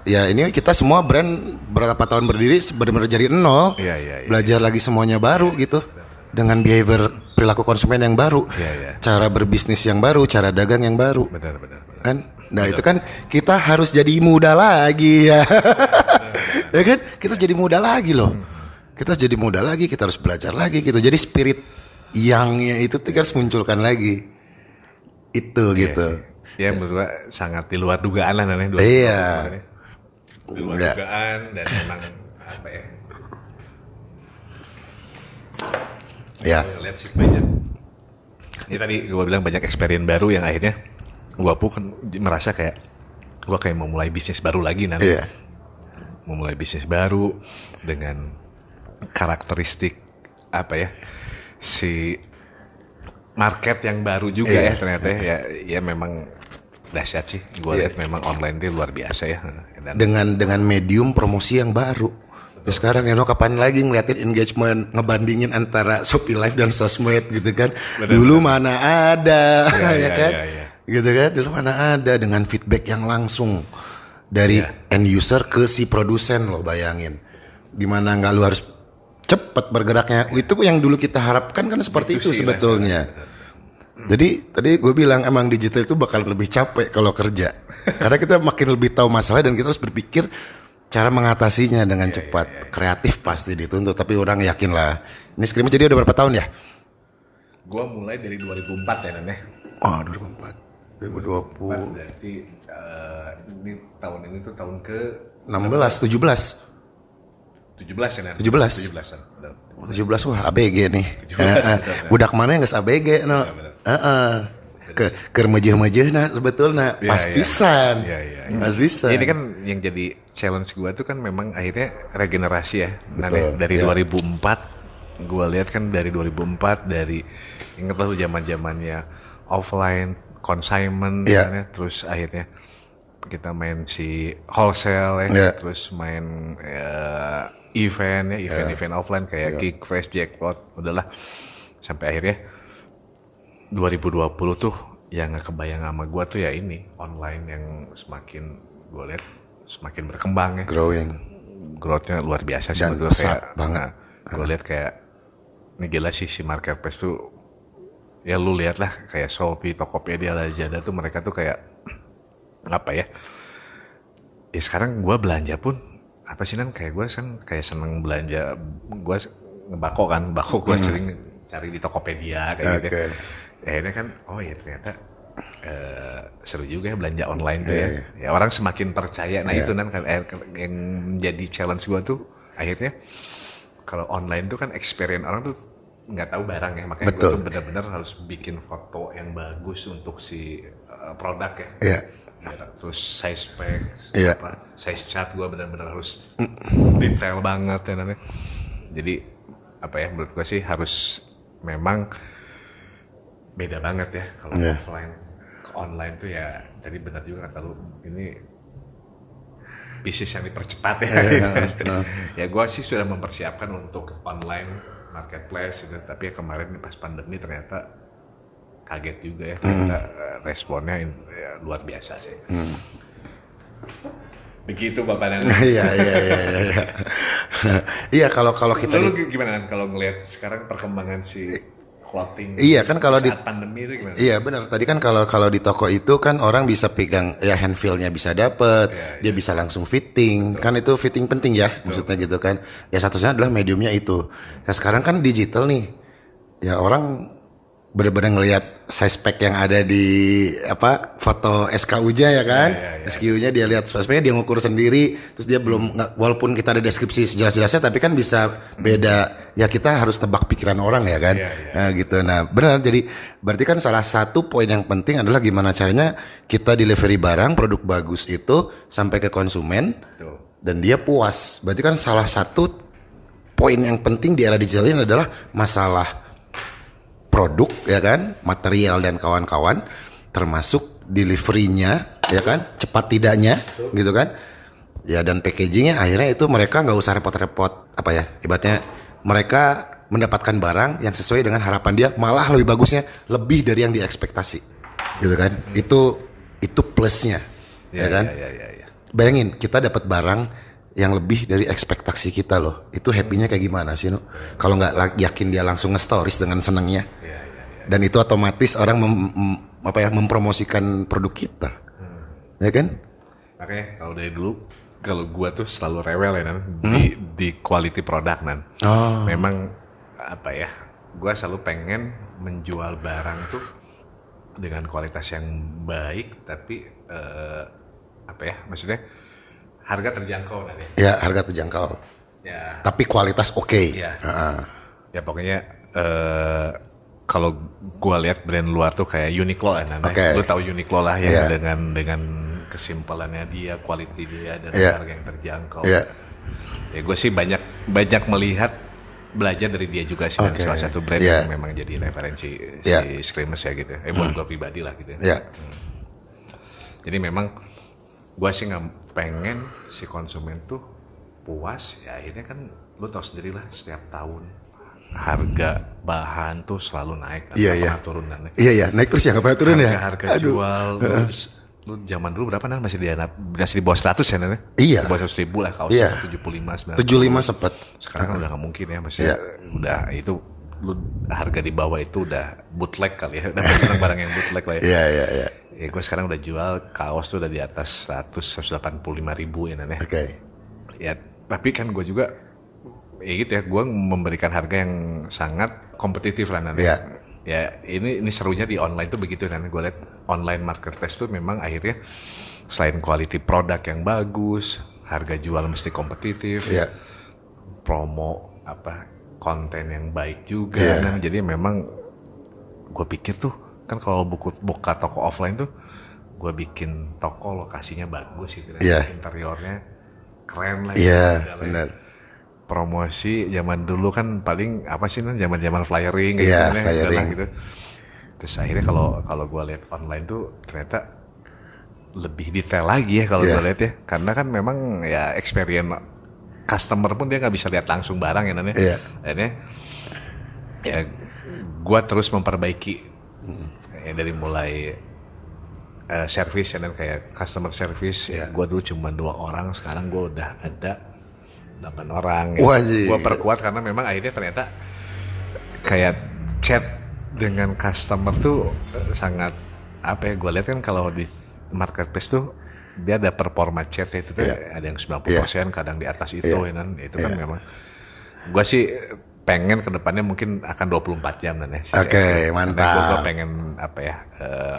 ya ini kita semua brand berapa tahun berdiri benar-benar jadi nol. Iya, iya, iya. Belajar lagi semuanya baru gitu. Dengan behavior perilaku konsumen yang baru. Iya, iya. Cara berbisnis yang baru, cara dagang yang baru. benar benar benar. Kan? Nah, itu kan kita harus jadi muda lagi ya. Ya kan? Kita jadi muda lagi loh. Kita jadi muda lagi, kita harus belajar lagi gitu. Jadi spirit yangnya itu tuh harus munculkan lagi. Itu gitu. ya menurut gua sangat di luar dugaan lah namanya dua Iya. di luar Udah. dugaan dan memang apa ya Ya. Lihat sih banyak ini tadi gue bilang banyak experience baru yang akhirnya gue pun kan merasa kayak gue kayak mau mulai bisnis baru lagi nanti Iya. Memulai bisnis baru dengan karakteristik apa ya si market yang baru juga Iya. ya ternyata ya ya memang dahsyat sih gue Iya. lihat memang online dia luar biasa ya dan dengan dengan medium promosi yang baru. Ya sekarang Nino kapan lagi ngeliatin engagement ngebandingin antara Shopee Live dan sosmed gitu kan. Benar, Dulu mana ada Iya, ya iya, kan. iya, iya. Gitu kan. Dulu mana ada dengan feedback yang langsung dari Iya. end user ke si produsen lo bayangin. Di mana nggak lu harus cepet bergeraknya. Itu yang dulu kita harapkan kan seperti Itu itu, sih sebetulnya. Jadi tadi gue bilang emang digital itu bakal lebih capek kalau kerja. Karena kita makin lebih tahu masalah dan kita harus berpikir cara mengatasinya dengan cepat. Kreatif pasti dituntut, tapi orang yakin lah. Ini scrimmage jadi udah berapa tahun ya? gue mulai dari 2004 ya ya Oh 2004. 2020 berarti eh, ini tahun ini tuh tahun ke 16 17 17 ya Nan? 17. 17 an benar. 17 wah ABG nih. 17, Heeh. benar. Budak mana yang geus ABG no. Heeh. Ke keur meujeun-meujeunna sebetulna Iya, pas iya. pisan. Iya. Pas pisan. Ini kan yang jadi challenge gua tuh kan memang akhirnya regenerasi ya. Nah, Betul, dari ya. 2004 gua lihat kan dari 2004 dari inget lah zaman-zamannya offline consignment Iya. kan ya. terus akhirnya kita main si wholesale ya, Iya. terus main eh, event ya, event-event offline kayak Iya. Kick Fresh Jackpot, udahlah sampai akhirnya 2020 tuh yang nggak kebayang sama gua tuh ya ini online yang semakin gue lihat semakin berkembang ya growing. growthnya luar biasa sih Dan menurut gua. pesat kayak banget. gue lihat kayak ini gila sih si marketplace tuh ya lu lihat lah kayak Shopee, Tokopedia, Lazada tuh mereka tuh kayak apa ya? Ya sekarang gua belanja pun apa sih nan? Kayak gue kan kayak seneng belanja gue ngebako kan bako gue sering cari di Tokopedia kayak gitu Oke. ya. akhirnya kan oh ya ternyata eh, seru juga ya belanja online tuh ya. Ya orang semakin percaya. Nah itu nan kan eh, yang menjadi challenge gue tuh akhirnya kalau online tuh kan experience orang tuh nggak tahu barang ya makanya gue tuh benar-benar harus bikin foto yang bagus untuk si eh, produk ya Iya. Ya, terus size spek, Iya. apa size chart gue benar-benar harus detail banget ya namanya. Jadi apa ya menurut gue sih harus memang beda banget ya kalau Iya. offline ke online tuh ya tadi benar juga kata lu ini bisnis yang dipercepat ya. ya gue sih sudah mempersiapkan untuk online marketplace gitu. Tapi ya kemarin pas pandemi ternyata kaget juga ya ternyata eh, responnya ya, luar biasa sih. Begitu Bapak Nang. Iya iya iya iya. iya. Iya kalau kalau kita Lalu di- gimana kalau ngelihat sekarang perkembangan si clothing? Iya, kan kalau di- pandemi itu gimana? Iya benar. Tadi kan kalau kalau di toko itu kan orang bisa pegang ya hand feel-nya bisa dapet, dia bisa langsung fitting. Kan itu fitting penting ya, maksudnya gitu kan. Ya satunya adalah mediumnya itu. Nah sekarang kan digital nih. Ya orang benar-benar ngelihat size pack yang ada di apa foto SKU-nya ya kan. Iya, iya, iya. SKU-nya dia lihat size pack dia ngukur sendiri, terus dia belum walaupun kita ada deskripsi sejelas-jelasnya tapi kan bisa beda. Ya kita harus tebak pikiran orang ya kan. Iya, iya. Nah gitu. Nah benar jadi berarti kan salah satu poin yang penting adalah gimana caranya kita delivery barang produk bagus itu sampai ke konsumen Betul. dan dia puas. Berarti kan salah satu poin yang penting di era digital ini adalah masalah produk ya kan, material dan kawan-kawan termasuk deliverynya ya kan, cepat tidaknya gitu kan. Ya dan packagingnya akhirnya itu mereka nggak usah repot-repot apa ya, ibaratnya mereka mendapatkan barang yang sesuai dengan harapan dia malah lebih bagusnya lebih dari yang diekspektasi gitu kan? Itu itu plusnya ya, Ya, kan? ya, ya, ya, ya. bayangin kita dapat barang yang lebih dari ekspektasi kita loh itu happynya kayak gimana sih no kalau nggak yakin dia langsung nge-stories dengan senangnya Ya, ya, ya. dan itu otomatis orang mem- mem- apa ya mempromosikan produk kita ya kan Makanya kalau dari dulu kalau gua tuh selalu rewel ya Nan di di quality product Nan. Oh. Memang apa ya? Gua selalu pengen menjual barang tuh dengan kualitas yang baik tapi eh, apa ya? Maksudnya harga terjangkau Nan ya. ya harga terjangkau Ya, tapi kualitas oke Iya. Heeh. ya pokoknya eh kalau gua lihat brand luar tuh kayak Uniqlo ya Nan. ya. Oke. Lu tahu Uniqlo lah ya Iya. dengan dengan kesimpulannya dia, quality dia dan Iya. harga yang terjangkau. Iya. Ya gue sih banyak banyak melihat belajar dari dia juga sih Oke. salah satu brand Iya. yang memang jadi referensi si Screamers ya gitu. Eh buat gua pribadi lah gitu. ya Jadi memang gua sih nggak pengen si konsumen tuh puas ya akhirnya kan lu tahu sendiri lah setiap tahun. Harga bahan tuh selalu naik Iya, iya. turun dan iya. Ya naik terus ya nggak pernah turun ya? harga, harga jual lu, lu zaman dulu berapa nan? Masih di masih di bawah 100 ya nan Iya. di bawah 100 ribu lah kaos Iya. 75 90 75 sempat sekarang kan udah nggak mungkin ya masih Iya. udah itu lu harga di bawah itu udah bootleg kali ya. Udah barang-barang yang bootleg lah ya. Iya iya iya Ya gue sekarang udah jual kaos tuh udah di atas 100 185 ribu ya ya. oke Ya tapi kan gue juga ya gitu ya gue memberikan harga yang sangat kompetitif lah Nan, ya. Iya. ya ini ini serunya di online tuh begitu kan gue lihat online marketplace tuh memang akhirnya selain quality produk yang bagus harga jual mesti kompetitif Iya. promo apa konten yang baik juga Iya. kan jadi memang gue pikir tuh kan kalau buku buka toko offline tuh gue bikin toko lokasinya bagus gitu kan Iya. interiornya keren lah Iya, segala. benar. promosi zaman dulu kan paling apa sih kan zaman zaman flyering kayak Iya, gitu, kan ya, flyering. gitu terus akhirnya kalau kalau gue lihat online tuh ternyata lebih detail lagi ya kalau Iya. gue lihat ya karena kan memang ya experience customer pun dia nggak bisa lihat langsung barang ya namanya Iya. akhirnya ya gue terus memperbaiki ya, dari mulai eh, service ya dan kayak customer service Iya. gue dulu cuma dua orang sekarang gue udah ada delapan orang Wajib. gue perkuat karena memang akhirnya ternyata kayak chat dengan customer tuh eh, sangat apa ya gue lihat kan kalau di marketplace tuh dia ada performa chat itu tuh ada yang 90% kadang di atas itu Iya. ya kan itu kan memang gue sih pengen ke depannya mungkin akan 24 jam dan ya Oke. Karena mantap. gua pengen apa ya eh,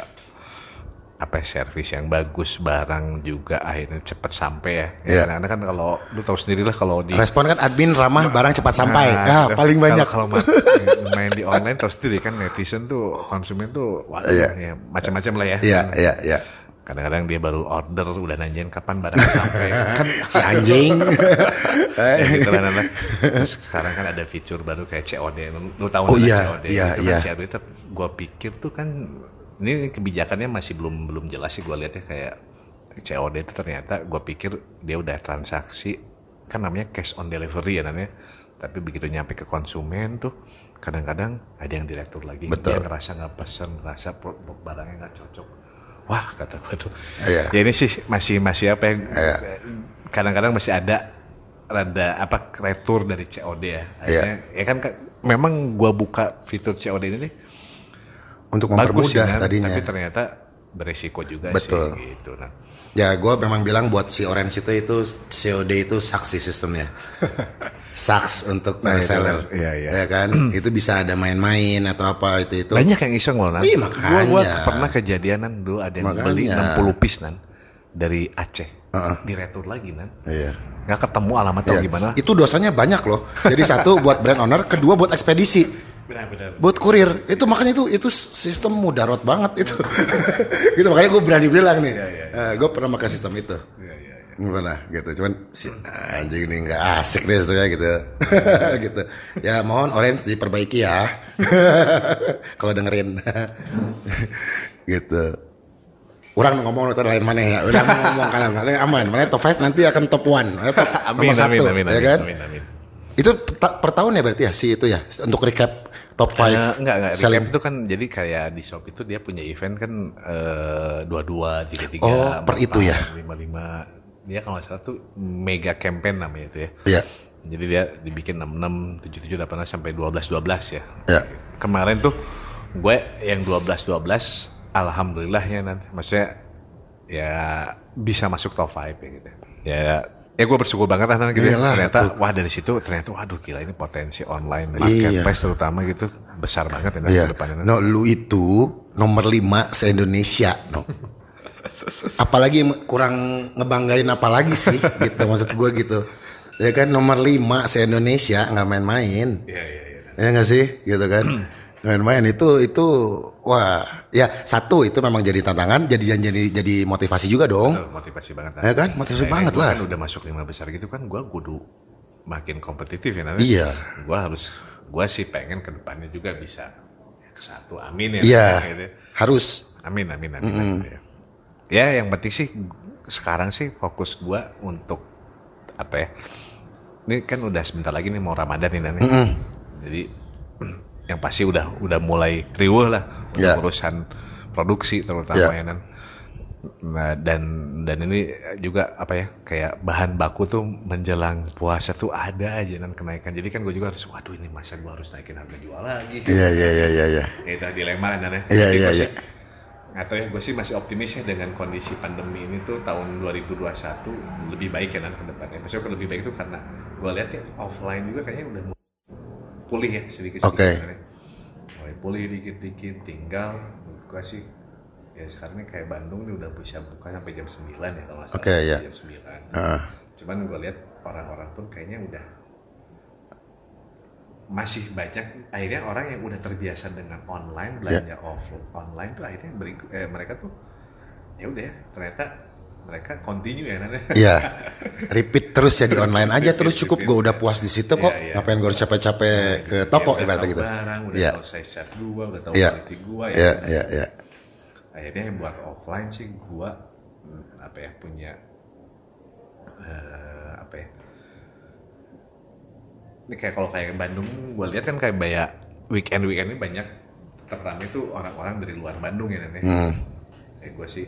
apa ya, servis yang bagus barang juga akhirnya cepet sampai ya. Ya, Karena kan kalau lu tahu sendiri lah kalau di Respon kan admin ramah barang cepat sampai. Nah, Ah, gitu. paling banyak. Kalau kalau ma- main di online tahu sendiri kan netizen tuh konsumen tuh waduh Iya. ya, macam-macam lah ya. Iya, iya, iya. Kadang-kadang dia baru order udah nanyain kapan barang sampai kan Si anjing. ya gitu lah. Terus sekarang kan ada fitur baru kayak COD. Lu, tahu Oh iya, COD. iya, itu iya. kan COD itu gua pikir tuh kan ini kebijakannya masih belum belum jelas sih gua lihatnya kayak COD itu ternyata gua pikir dia udah transaksi kan namanya cash on delivery ya namanya. Tapi begitu nyampe ke konsumen tuh kadang-kadang ada yang diretur lagi. Betul. Dia ngerasa nggak pesen, ngerasa barangnya nggak cocok. Wah kata gua tuh. Iya. Ya ini sih masih masih apa ya? Iya. Kadang-kadang masih ada rada apa retur dari COD ya. Iya. Akhirnya, ya kan memang gua buka fitur COD ini nih Untuk bagus mempermudah kan, tadinya. tapi ternyata beresiko juga Betul. sih gitu. Nah, Ya gue memang bilang buat si Orange itu itu COD itu saksi sistemnya. Saks untuk Nah, itu, reseller. iya, iya. Ya kan? itu bisa ada main-main atau apa itu itu. banyak yang iseng loh nan. Iya, makanya. pernah kejadianan dulu ada yang Makanya. beli 60 piece nan dari Aceh. Diretur lagi nan. Iya. Nggak ketemu alamatnya Iya. gimana. Itu dosanya banyak loh. Jadi satu buat brand owner, kedua buat ekspedisi. Benar-benar. buat kurir. Itu makanya itu itu sistem mudarat banget itu. Gitu makanya gue berani bilang nih. Gue pernah pakai sistem itu. Gimana gitu. Cuman si anjing ini nggak asik deh sebenarnya gitu. Gitu. Ya mohon orange diperbaiki ya. Kalau dengerin. Gitu. Orang ngomong nonton lain mana ya? Udah ngomong kan mana aman. Mana top 5 nanti akan top 1 top Amin, nomor satu, amin, amin, ya amin, kan? amin, amin. itu per tahun ya berarti ya si itu ya? Untuk recap top 5 Eh, enggak enggak selling recap itu kan jadi kayak di shop itu dia punya event kan eh, dua dua tiga tiga Oh, per itu ya? lima lima dia kalau salah tuh mega campaign namanya itu ya Iya. jadi dia dibikin enam enam tujuh tujuh delapan sampai dua belas dua belas ya Iya. kemarin tuh gue yang dua belas dua belas alhamdulillah ya nanti maksudnya ya bisa masuk top 5 ya gitu ya ya gue bersyukur banget lah gitu ya. Iyalah, ternyata wah dari situ ternyata waduh gila ini potensi online Iya. marketplace terutama gitu besar banget ya Iya. ke depannya. No, lu itu nomor 5 se-Indonesia, no. Apalagi kurang ngebanggain apalagi sih gitu maksud gue gitu. Ya kan nomor 5 se-Indonesia nggak main-main. Iya iya iya. Ya nggak sih? Gitu kan. Main-main itu itu wah, ya satu itu memang jadi tantangan, jadi jadi jadi motivasi juga dong. Tuh, motivasi banget. Ya kan? Motivasi Kayak banget lah. kan udah masuk lima besar gitu kan gue kudu makin kompetitif ya Nan. Iya. gue harus gue sih pengen ke depannya juga bisa ya, ke satu amin ya Iya. gitu ya. Harus. Amin, amin, amin. amin, ya. Ya, yang penting sih sekarang sih fokus gua untuk apa ya? Ini kan udah sebentar lagi nih mau Ramadan nih Nan, ya. Jadi yang pasti udah udah mulai riuh lah untuk Ya. urusan produksi terutama Ya. ya Nan. Nah, dan dan ini juga apa ya kayak bahan baku tuh menjelang puasa tuh ada aja nan kenaikan. Jadi kan gue juga harus waduh ini masa gue harus naikin harga jual lagi. Iya iya iya iya iya. Ya itu dilema kan ya. Iya, iya, gua sih- iya. nggak tahu ya, gue sih masih optimis ya dengan kondisi pandemi ini tuh tahun 2021 lebih baik ya nanti ke depannya. Maksudnya lebih baik itu karena gue lihat ya offline juga kayaknya udah mulai pulih ya sedikit-sedikit. Oke. Oh, mulai pulih dikit-dikit tinggal gua sih ya sekarang ini kayak Bandung nih udah bisa buka sampai jam 9 ya kalau nggak salah Oke, ya. jam 9 Heeh. cuman gue lihat orang-orang pun kayaknya udah masih banyak akhirnya orang yang udah terbiasa dengan online belanja off online tuh akhirnya beri, eh, mereka tuh ya udah ya ternyata mereka continue ya Nan, ya. Iya. Repeat terus ya di online aja terus cukup gue udah puas di situ kok. Iya, iya. Ngapain gue harus capek-capek ke toko Ya, ibaratnya gitu. barang, udah Iya. tahu size chart gua udah tahu Iya. quality gua ya Iya, iya, iya. akhirnya yang buat offline sih gua hmm, apa ya punya eh, apa ya ini kayak kalau kayak Bandung gua lihat kan kayak banyak weekend weekend ini banyak terramai tuh orang-orang dari luar Bandung ya Nen, ya Hmm. ya gua sih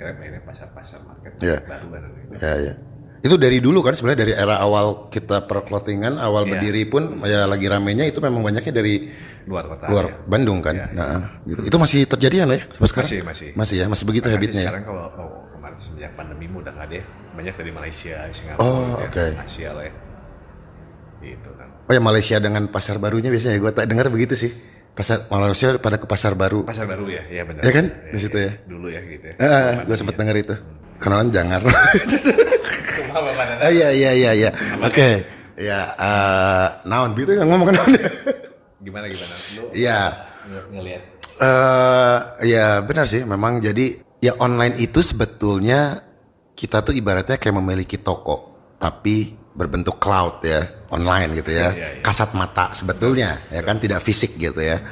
nge-grab akhirnya pasar-pasar market Iya. baru kan Nen. Ya, ya. Itu dari dulu kan sebenarnya dari era awal kita perclothingan, awal Iya. berdiri pun ya lagi ramenya itu memang banyaknya dari luar kota luar ya. Bandung kan. Iya, iya. Nah, gitu. Itu masih terjadi kan ya sampai sekarang? Masih, masih. Masih ya, masih begitu Makanya habitnya. ya? sekarang kalau oh, kemarin semenjak pandemi udah nggak deh banyak dari Malaysia Singapura Oh, ya, oke. Asia lah ya gitu kan Oh ya Malaysia dengan pasar barunya biasanya gue tak dengar begitu sih. Pasar Malaysia pada ke pasar baru. pasar baru ya ya benar Ya kan? Di situ ya. dulu ya gitu ya Ah, gue sempet denger itu. Kenalan Bapak Nana. Ah, Iya iya iya iya. Oke. Ya eh naon gitu yang ngomong naon. gimana gimana lu Iya. nge- ngelihat Eh ya benar sih memang jadi ya online itu sebetulnya kita tuh ibaratnya kayak memiliki toko tapi berbentuk cloud ya online gitu ya. Iya, iya. kasat mata sebetulnya ya kan tidak fisik gitu ya.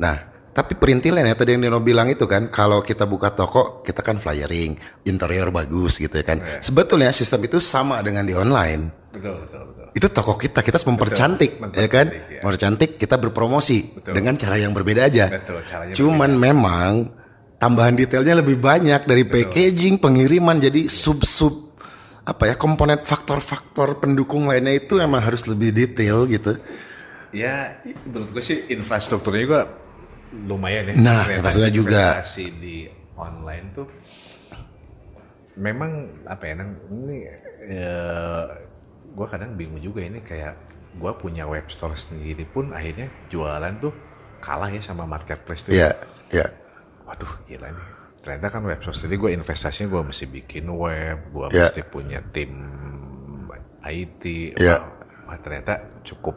Nah tapi perintilan ya tadi yang Nino bilang itu kan kalau kita buka toko kita kan flyering interior bagus gitu ya kan. Iya. sebetulnya sistem itu sama dengan di online. Betul betul betul. Itu toko kita kita harus mempercantik Betul, ya kan. mempercantik, ya. mempercantik kita berpromosi Betul. dengan cara yang berbeda aja. Betul, caranya cuman memang tambahan detailnya lebih banyak dari packaging pengiriman jadi sub sub apa ya komponen faktor-faktor pendukung lainnya itu emang harus lebih detail gitu. Ya menurut gue sih infrastrukturnya juga lumayan ya. Nah, infrastrukturnya juga. di online tuh memang apa ya Nang, ini gue kadang bingung juga ini kayak gue punya web store sendiri pun akhirnya jualan tuh kalah ya sama marketplace tuh. Ya ya. Waduh gila nih ternyata kan web store sendiri gue investasinya gue mesti bikin web gue Ya. mesti punya tim IT Ya. wah, wah, ternyata cukup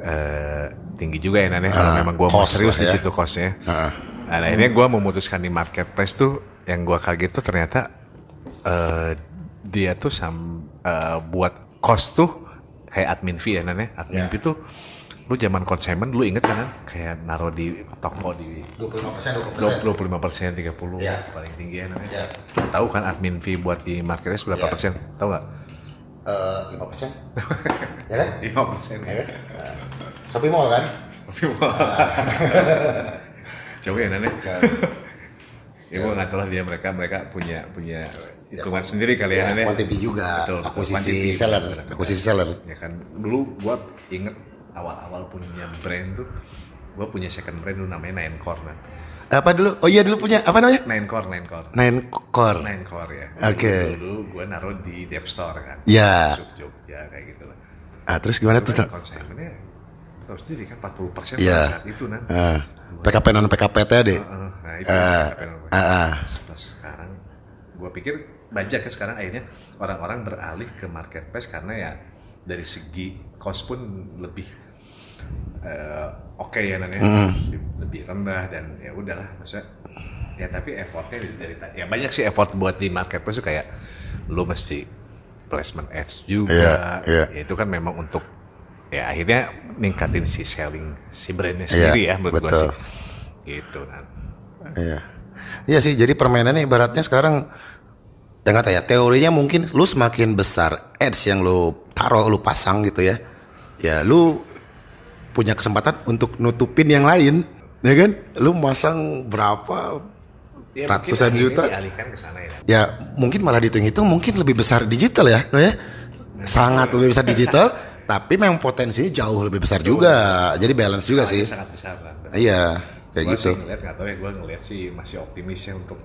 eh, tinggi juga ya Nane kalau Ah, memang gue mau serius di ya. situ costnya Ah. nah, akhirnya gue memutuskan di marketplace tuh yang gue kaget tuh ternyata eh, dia tuh sam, eh, buat cost tuh kayak admin fee ya Nane admin Ya. fee tuh lu zaman konsumen lu inget kan kayak naruh di toko di 25 persen 20 dua puluh lima persen tiga puluh Ya. paling tinggi ya namanya. Ya. tahu kan admin fee buat di marketplace berapa Ya. persen? Tahu nggak? Lima persen. Ya kan? lima persen. Ya Shopee Mall kan? Tapi mau coba ya nane ya? Gue nggak tahu lah dia mereka mereka punya punya hitungan sendiri kali ya, ya, nane quantity juga Betul, betul. akuisisi Quantity, seller akuisisi seller. Ya kan dulu gua inget awal-awal punya brand tuh gua punya second brand dulu namanya Nine Core kan apa dulu? Oh iya dulu punya. Apa namanya? Nine Core Nine Core. Nine Core. Nine Core ya. Oke. dulu, dulu gua naruh di Dep Store kan. Ya. Masuk Jogja kayak gitu lah. Ah terus gimana tuh konsumennya tahu sendiri kan 40 persen pada saat itu nan. Ah, PKP non PKPT deh. Heeh, nah itu Ah, apa namanya. ah, ah. Pas sekarang gua pikir banyak kan sekarang akhirnya orang-orang beralih ke marketplace karena ya dari segi cost pun lebih eh, oke ya nan ya Hmm. lebih, rendah dan ya udahlah masa ya tapi effortnya dari, ya banyak sih effort buat di marketplace tuh kayak lu mesti placement ads juga Iya, iya. ya itu kan memang untuk ya akhirnya ningkatin si selling si brandnya Iya, sendiri ya menurut gua betul. sih gitu kan Iya. Iya sih, jadi permainannya ibaratnya sekarang ya tahu ya, teorinya mungkin lu semakin besar ads yang lu taruh, lu pasang gitu ya. Ya lu punya kesempatan untuk nutupin yang lain, ya kan? Lu masang berapa Ya, ratusan juta. dialihkan ke sana ya Ya mungkin malah dihitung-hitung mungkin lebih besar digital ya, no ya. Sangat lebih besar digital, tapi memang potensinya jauh lebih besar juga. Jadi balance juga sih. sangat besar kan Iya, kayak Gua gitu. sih ngeliat nggak tahu ya gue ngeliat sih masih optimis ya untuk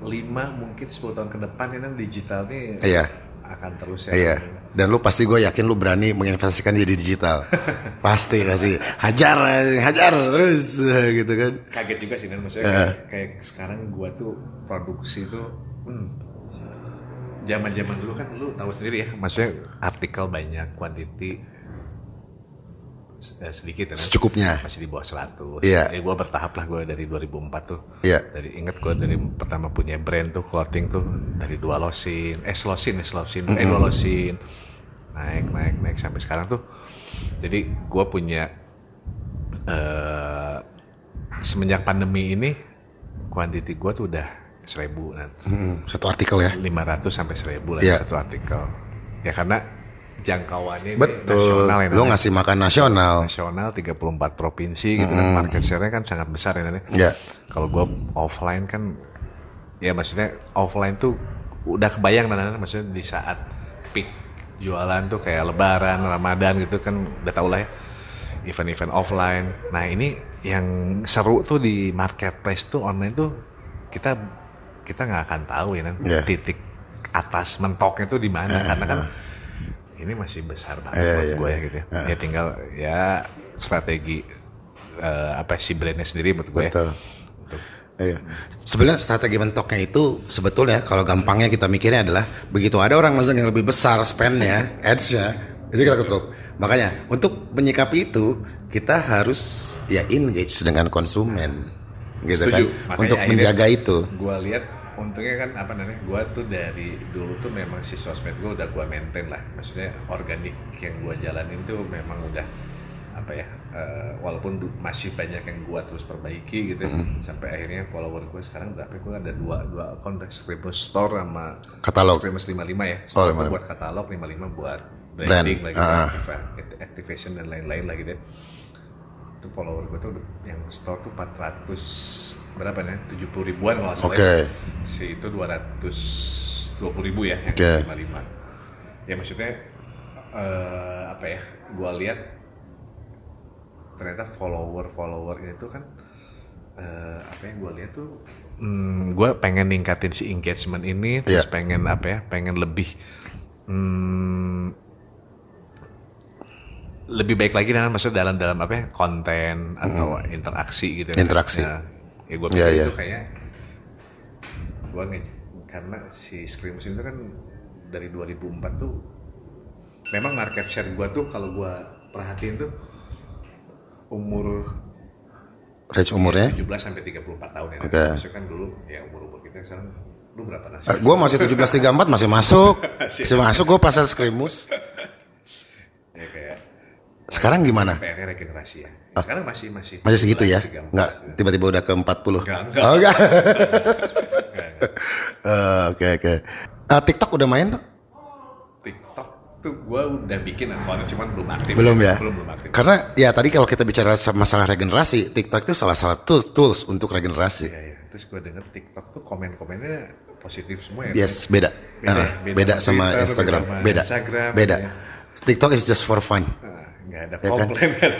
5 mungkin 10 tahun ke depan ini digital nih Iya. Akan terus ya Iya. Dan lu pasti gue yakin lu berani menginvestasikan dia di digital. pasti pasti. Hajar, hajar terus gitu kan. kaget juga sih dan maksudnya kayak, kayak sekarang gua tuh produksi tuh hmm, zaman-zaman dulu kan lu tahu sendiri ya maksudnya artikel banyak quantity eh, sedikit ya? Secukupnya. masih di bawah 100 Iya. ya gua bertahap lah gua dari 2004 tuh Iya. dari inget gua dari pertama punya brand tuh clothing tuh dari dua losin eh slosin eh slosin eh dua losin naik naik naik sampai sekarang tuh jadi gua punya eh semenjak pandemi ini kuantiti gua tuh udah seribu dan Hmm, satu artikel ya. 500 sampai 1000 lah Iya. satu artikel ya karena jangkauannya ini Betul. nasional ya Lu namanya. ngasih makan nasional. nasional 34 provinsi gitu kan market share-nya kan sangat besar ya ya. Iya. Kalau gua offline kan ya maksudnya offline tuh udah kebayang Nan, Nan, maksudnya di saat peak jualan tuh kayak lebaran, Ramadan gitu kan udah tau lah ya event-event offline. Nah, ini yang seru tuh di marketplace tuh online tuh kita kita nggak akan tahu ya Nan, Iya. titik atas mentoknya tuh di mana karena kan ini masih besar banget Iya, buat iya. gue ya gitu ya. Ya tinggal ya strategi eh, apa sih brandnya sendiri buat gue. Betul. Iya. Sebenarnya strategi mentoknya itu sebetulnya kalau gampangnya kita mikirnya adalah begitu ada orang masuk yang lebih besar spendnya, ads-nya, itu kita tutup. Makanya untuk menyikapi itu kita harus ya engage dengan konsumen, gitu kan, untuk menjaga itu. Gue lihat untungnya kan apa namanya gue tuh dari dulu tuh memang si sosmed gue udah gue maintain lah maksudnya organik yang gue jalanin tuh memang udah apa ya eh, walaupun masih banyak yang gue terus perbaiki gitu ya. Hmm. sampai akhirnya follower gue sekarang berapa gue ada dua dua akun Scribus Store sama Katalog. Scribus 55 ya Oh, Store 55. buat katalog 55 buat Brand. branding lagi Ah. activa- activation dan lain-lain lagi deh itu follower gue tuh yang store tuh 400 berapa nih 70 ribuan kalau salah Oke. ya. si itu 220 ribu ya yang Oke. 55 ya maksudnya eh, apa ya gue lihat ternyata follower follower ini tuh kan eh, apa yang gue lihat tuh hmm, gue pengen ningkatin si engagement ini terus Iya. pengen apa ya pengen lebih hmm, lebih baik lagi dengan maksudnya dalam dalam apa ya konten atau interaksi gitu kan. Interaksi. Nah, ya gue pikir iya. itu kayak gue nge karena si Screams itu kan dari 2004 tuh memang market share gue tuh kalau gue perhatiin tuh umur Range umurnya? 17 sampai 34 tahun ya. Oke. Maksudnya kan dulu ya umur-umur kita sekarang lu berapa nasi? Eh, gue masih 1734 masih masuk, masih masuk gue pasal skrimus. ya kayak Sekarang gimana? PR regenerasi ya. Sekarang masih masih Masih segitu ya? 34. Enggak, tiba-tiba udah ke 40. Enggak, enggak. Oh, enggak. Oke, oke. Ah, TikTok udah main? TikTok tuh gue udah bikin akunnya cuman belum aktif. Belum ya? Belum belum aktif. Karena ya tadi kalau kita bicara sa- masalah regenerasi, TikTok itu salah satu tools untuk regenerasi. Iya, iya. Terus gue denger TikTok tuh komen-komennya positif semua ya. Yes, beda. Beda Ah, ya? beda, Beda sama Twitter, Instagram. beda. Instagram, beda. ya. TikTok is just for fun. Nggak ada Ya kan? komplain kan?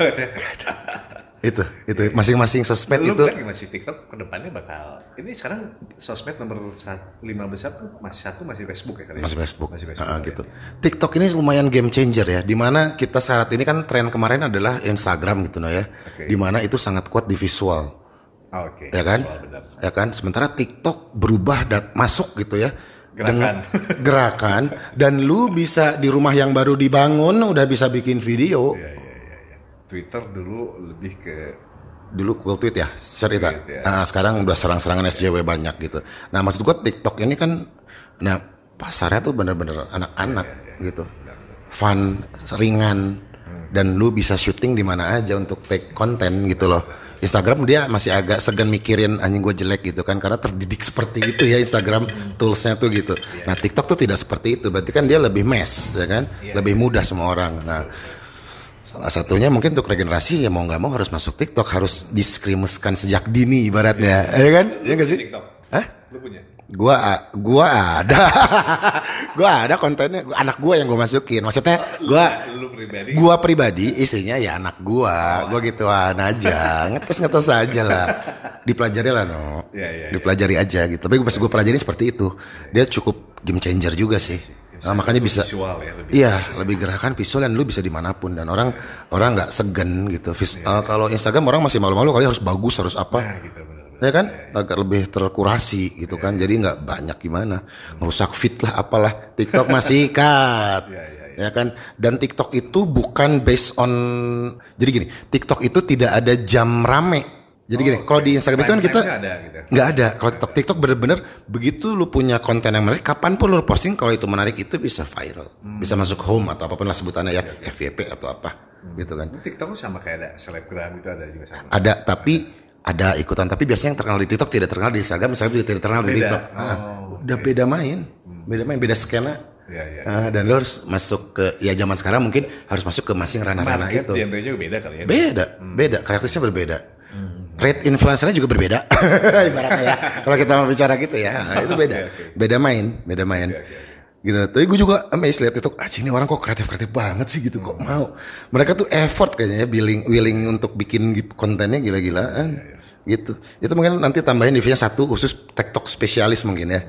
Itu, itu masing-masing sosmed Lu itu kan gimana sih TikTok ke depannya bakal ini sekarang sosmed nomor lima besar tuh masih satu masih Facebook ya kali ya? masih Facebook, masih Facebook Ah, kali ya? gitu. TikTok ini lumayan game changer ya. Di mana kita saat ini kan tren kemarin adalah Instagram gitu nah ya. Oke. Di mana itu sangat kuat di visual. Ah, Oke. ya kan? visual benar. Ya kan? Sementara TikTok berubah dat masuk gitu ya. Gerakan. gerakan dan lu bisa di rumah yang baru dibangun udah bisa bikin video. Iya iya iya. iya. Twitter dulu lebih ke Dulu cool tweet ya, cerita. Tweet, ya. Nah, sekarang udah serang-serangan SJW banyak gitu. Nah, maksud gua TikTok ini kan nah pasarnya tuh bener-bener anak-anak Iya, gitu. Fun, ringan dan lu bisa syuting di mana aja untuk take konten gitu loh. Instagram dia masih agak segan mikirin anjing gue jelek gitu kan karena terdidik seperti itu ya Instagram toolsnya tuh gitu. Nah TikTok tuh tidak seperti itu, berarti kan dia lebih mass ya kan, lebih mudah semua orang. Nah salah satunya mungkin untuk regenerasi ya mau nggak mau harus masuk TikTok, harus diskrimuskan sejak dini ibaratnya, ya kan? Ya nggak sih? TikTok. Hah? Lu punya? Gua gua ada. gua ada kontennya anak gua yang gua masukin. Maksudnya gua Lu pribadi. gua pribadi isinya ya anak gua. Gua gituan aja. Ngetes-ngetes aja lah. Dipelajari lah no. Iya, iya, iya. Dipelajari aja gitu. Tapi pas gua pelajari seperti itu. Dia cukup game changer juga sih. Nah, makanya bisa visual ya lebih. Iya, lebih gerakan visual dan lu bisa di mana pun dan orang orang nggak segan gitu. Vis- eh, kalau Instagram orang masih malu-malu kali harus bagus harus apa. Nah, gitu benar. Ya kan, agak lebih terkurasi gitu kan. Jadi nggak banyak gimana, merusak fit lah apalah. TikTok masih cut, ya kan. Dan TikTok itu bukan based on, jadi gini, TikTok itu tidak ada jam rame. Jadi gini, kalau di Instagram itu kan kita Time-time-nya ada gitu. nggak ada. Kalau TikTok, TikTok bener-bener begitu lu punya konten yang menarik, kapan pun lu posting kalau itu menarik itu bisa viral, bisa masuk home atau apa pun lah sebutannya ya, FYP atau apa, gitu kan. TikTok sama kayak ada selebgram itu ada juga sama. Ada tapi ada ikutan tapi biasanya yang terkenal di TikTok tidak terkenal di Instagram, Instagram juga tidak terkenal di Beda. TikTok. Oh, Ah, udah beda main, beda main, beda skena. Iya, iya. Ah, dan lo harus masuk ke ya zaman sekarang mungkin harus masuk ke masing ranah-ranah itu. genre-nya juga beda kali ya. Beda, beda, karakterisnya berbeda. Rate influencernya juga berbeda. Ibaratnya ya. Kalau kita mau bicara gitu ya, nah, itu beda. Beda main, beda main. Gitu. Tapi gue juga amazed lihat itu, ah ini orang kok kreatif-kreatif banget sih gitu kok mau. Mereka tuh effort kayaknya ya, willing willing untuk bikin kontennya gila-gilaan. Gitu. Itu mungkin nanti tambahin divisinya satu khusus TikTok spesialis mungkin ya.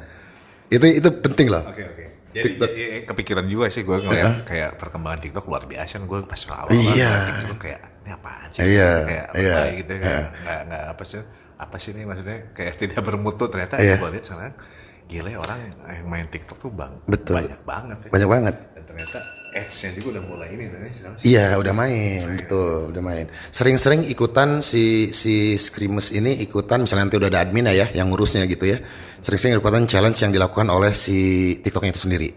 Itu itu penting loh. Oke oke. Jadi ya, ya, kepikiran juga sih gue ngeliat kayak perkembangan TikTok luar biasa. Gue pas awal Iya. TikTok kayak ini apaan sih? Iya, Kayak iya, gitu kayak nggak nggak apa sih? Apa sih ini maksudnya kayak tidak bermutu ternyata Iya. gue lihat sekarang gila ya orang yang main TikTok tuh bang Betul. banyak banget ya. Banyak banget. Dan ternyata ads-nya juga udah mulai ini Iya udah main, betul udah main. Sering-sering ikutan si si Screamers ini ikutan misalnya nanti udah ada admin ya yang ngurusnya gitu ya. Sering-sering ikutan challenge yang dilakukan oleh si TikToknya itu sendiri.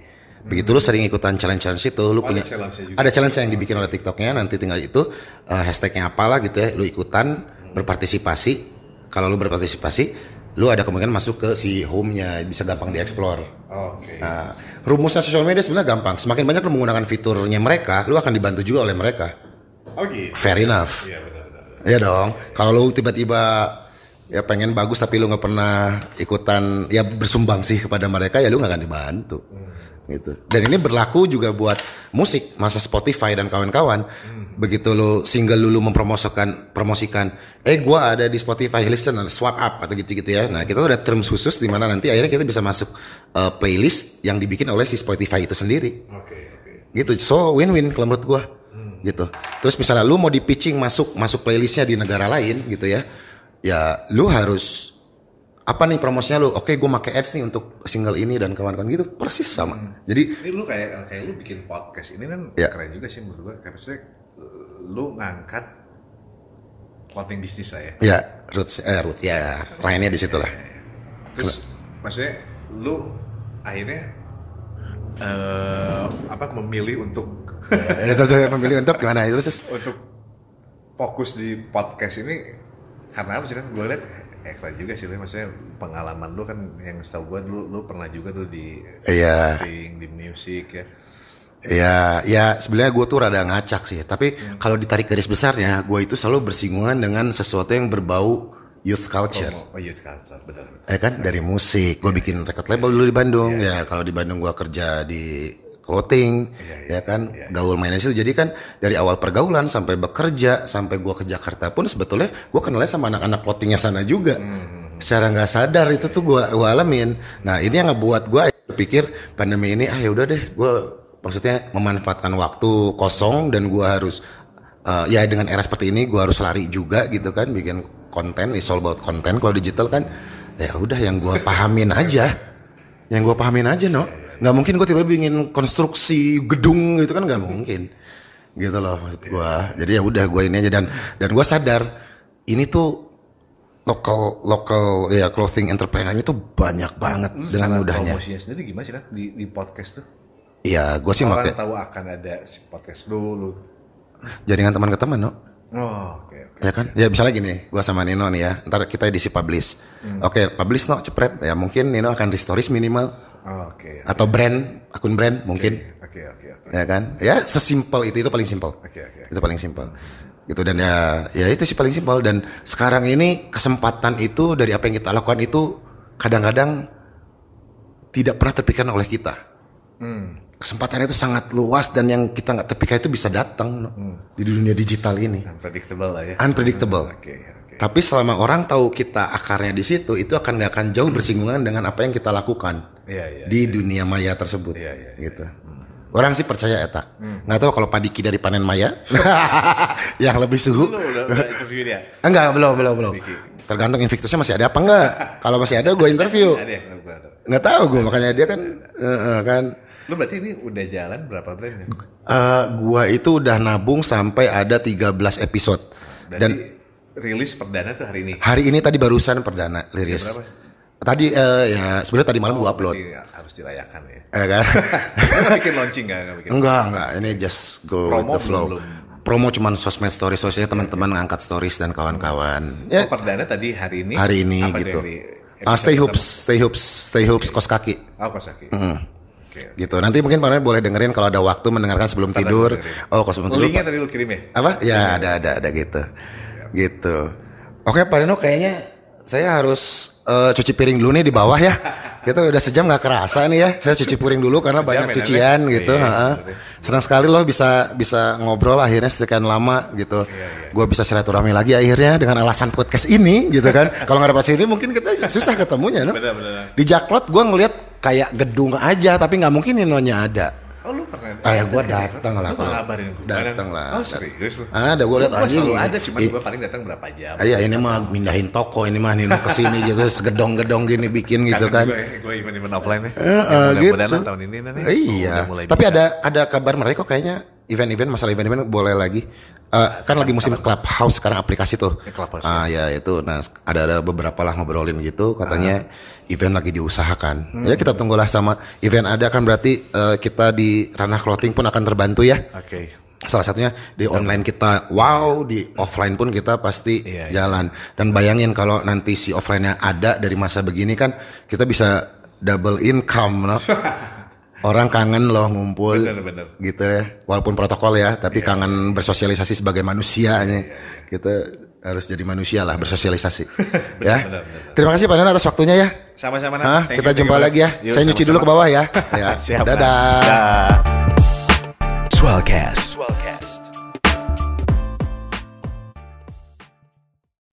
Begitu lu sering ikutan challenge-challenge itu, lu punya ada challenge-nya juga. ada challenge yang dibikin oleh TikToknya nanti tinggal itu eh, hashtagnya apalah gitu ya, lu ikutan berpartisipasi. Kalau lu berpartisipasi, lu ada kemungkinan masuk ke si home-nya, bisa gampang dieksplor. Oke. Nah, rumusnya sosial media sebenarnya gampang. Semakin banyak lu menggunakan fiturnya mereka, lu akan dibantu juga oleh mereka. Oh gitu. Fair enough. Iya benar benar. Iya dong. Kalau lu tiba-tiba ya pengen bagus tapi lu nggak pernah ikutan ya bersumbang sih kepada mereka ya lu nggak akan dibantu. Gitu. Dan ini berlaku juga buat musik, masa Spotify dan kawan-kawan. Begitu lu single lu, lu mempromosikan promosikan, eh gua ada di Spotify listen swap up atau gitu-gitu ya. Nah, kita tuh ada terms khusus di mana nanti akhirnya kita bisa masuk eh, playlist yang dibikin oleh si Spotify itu sendiri Oke oke. gitu so win-win kalau menurut gua gitu terus misalnya lu mau di pitching masuk masuk playlistnya di negara lain gitu ya ya lu harus apa nih promosinya lu? Oke gua pakai ads nih untuk single ini dan kawan-kawan gitu. Persis sama. Jadi Ini lu kayak kayak lu bikin podcast ini kan Ya. keren juga sih menurut gua. Kayak maksudnya lu ngangkat clothing bisnis lah ya. ya roots eh roots ya lainnya di situ lah. Terus maksudnya lu akhirnya eh apa memilih untuk Ya, terus saya memilih untuk gimana? Terus terus. Untuk fokus di podcast ini karena apa sih kan gue liat eh keren juga sih lu maksudnya pengalaman lu kan yang setahu gue dulu lu pernah juga tuh di Iya. acting, di musik ya Ya, ya sebenarnya gue tuh rada ngacak sih. Tapi kalau ditarik garis besarnya, gue itu selalu bersinggungan dengan sesuatu yang berbau youth culture. oh, oh youth culture benar benar Ya kan dari musik, gue bikin record label dulu di Bandung. Ya kalau di Bandung gue kerja di clothing, ya kan? Gaul mainnya situ. Jadi kan dari awal pergaulan sampai bekerja sampai gue ke Jakarta pun sebetulnya gue kenalnya sama anak-anak clothingnya sana juga. Secara nggak sadar itu tuh gue gua alamin. Nah ini yang ngebuat gue pikir pandemi ini ah ya udah deh gue maksudnya memanfaatkan waktu kosong dan gue harus uh, ya dengan era seperti ini gue harus lari juga gitu kan? Bikin konten is all about konten kalau digital kan ya udah yang gue pahamin aja. Yang gue pahamin aja no nggak mungkin gue tiba-tiba bikin konstruksi gedung gitu kan nggak mungkin gitu loh maksud gue jadi ya udah gue ini aja dan dan gue sadar ini tuh lokal lokal ya clothing entrepreneur itu banyak banget dengan Cara mudahnya promosinya sendiri gimana sih kan di, di podcast tuh Iya, gue sih pakai tahu akan ada si podcast lu lu jaringan teman ke teman, no. oh oke oke Ya kan? Ya misalnya gini, gua sama Nino nih ya, ntar kita edisi publish. Oke, publish no, cepret. Ya mungkin Nino akan restoris minimal. Oh, oke Atau brand, akun brand mungkin. oke oke oke Ya kan? Ya sesimpel itu, itu paling simpel. Oke, oke. Itu paling simpel. Gitu dan ya, ya itu sih paling simpel. Dan sekarang ini kesempatan itu dari apa yang kita lakukan itu kadang-kadang tidak pernah terpikirkan oleh kita. Kesempatan itu sangat luas dan yang kita nggak terpikirkan itu bisa datang no, di dunia digital ini. Unpredictable lah ya. Unpredictable. Oke, oke. Tapi selama orang tahu kita akarnya di situ, itu akan nggak akan jauh bersinggungan dengan apa yang kita lakukan Iya, iya. di dunia maya tersebut. Iya, iya, iya. gitu. Orang sih percaya eta. Nggak tahu kalau Padiki dari panen maya, yang lebih suhu. Lu udah, udah interview dia? Enggak, belum, belum, belum. Tergantung Invictusnya masih ada apa enggak. Kalau masih ada, gue interview. Ada ya? Gua ada. Nggak tahu gue, makanya dia kan, eh, kan. Lu berarti ini udah jalan berapa brand ya? Eh, gua itu udah nabung sampai ada 13 episode. Berarti Dan rilis perdana tuh hari ini. hari ini tadi barusan perdana berapa? Tadi eh, ya sebenarnya tadi malam gua upload. Berarti harus dirayakan ya. Ya kan? Bikin launching nggak? Nggak bikin. enggak, enggak. Ini just go Promo with the flow. belum, Promo cuman sosmed stories sosialnya teman-teman ngangkat stories dan kawan-kawan. Ya, Oh, perdana tadi hari ini. hari ini gitu. Ah, episode stay hoops, stay hoops, stay hoops kos kaki. Oh, Kosaki. Oke. Gitu. Nanti mungkin kalian boleh dengerin kalau ada waktu mendengarkan sebelum Ntar tidur. dengerin. Oh, kalau sebelum tidur. Linknya tadi lu kirim ya? Apa? Ya ada ada ada gitu. Gitu. Oke Pak Reno kayaknya saya harus eh, cuci piring dulu nih di bawah ya. Kita udah sejam nggak kerasa nih ya. Saya cuci piring dulu karena banyak ya, cucian Nen? gitu. Iya, bener. Senang sekali loh bisa bisa ngobrol akhirnya sekian lama gitu. Iya, Gue bisa silaturahmi lagi akhirnya dengan alasan podcast ini gitu kan. Kalau nggak ada pas ini mungkin kita susah ketemunya. No? Bener, bener. Di Jaklot gue ngeliat kayak gedung aja tapi nggak mungkin Ninonya ada. Oh, lu pernah? Ah ya gue datang lah. Lu nggak ngabarin gue? Datang lah. Oh, serius lu? Ada gue liat anjing. selalu ada, cuma gue paling datang berapa jam. Ah, Iya ini mah mindahin toko ini mah Nino ke sini gitu segedong-gedong gini bikin gitu kan. Gue, gue event-event offline ya. Ya, mudah-mudahan gitu. tahun ini nanti. Iya. Tapi ada ada kabar mereka kok kayaknya event-event masalah event-event boleh lagi. Eh, kan lagi musim clubhouse sekarang aplikasi tuh. Ya, Clubhouse, ah ya itu. Nah ada ada beberapa lah ngobrolin gitu katanya Ah. Event lagi diusahakan. Hmm. Ya kita tunggulah sama event ada kan berarti eh, kita di ranah clothing pun akan terbantu ya. Oke. Salah satunya di online kita wow, di offline pun kita pasti Iya, iya. jalan. Dan bayangin kalau nanti si offline-nya ada dari masa begini kan kita bisa double income no? Orang kangen loh ngumpul Bener, bener. gitu ya. Walaupun protokol ya, tapi Iya, kangen bersosialisasi sebagai manusia nya. Harus jadi manusia lah bersosialisasi. ya. bener, bener. Terima kasih Pak Nana atas waktunya ya. Sama-sama. Thank kita you, jumpa you, lagi ya. Yuk, Saya nyuci dulu ke bawah ya. ya. Siap, Nan. Dadah. Dah. Swellcast.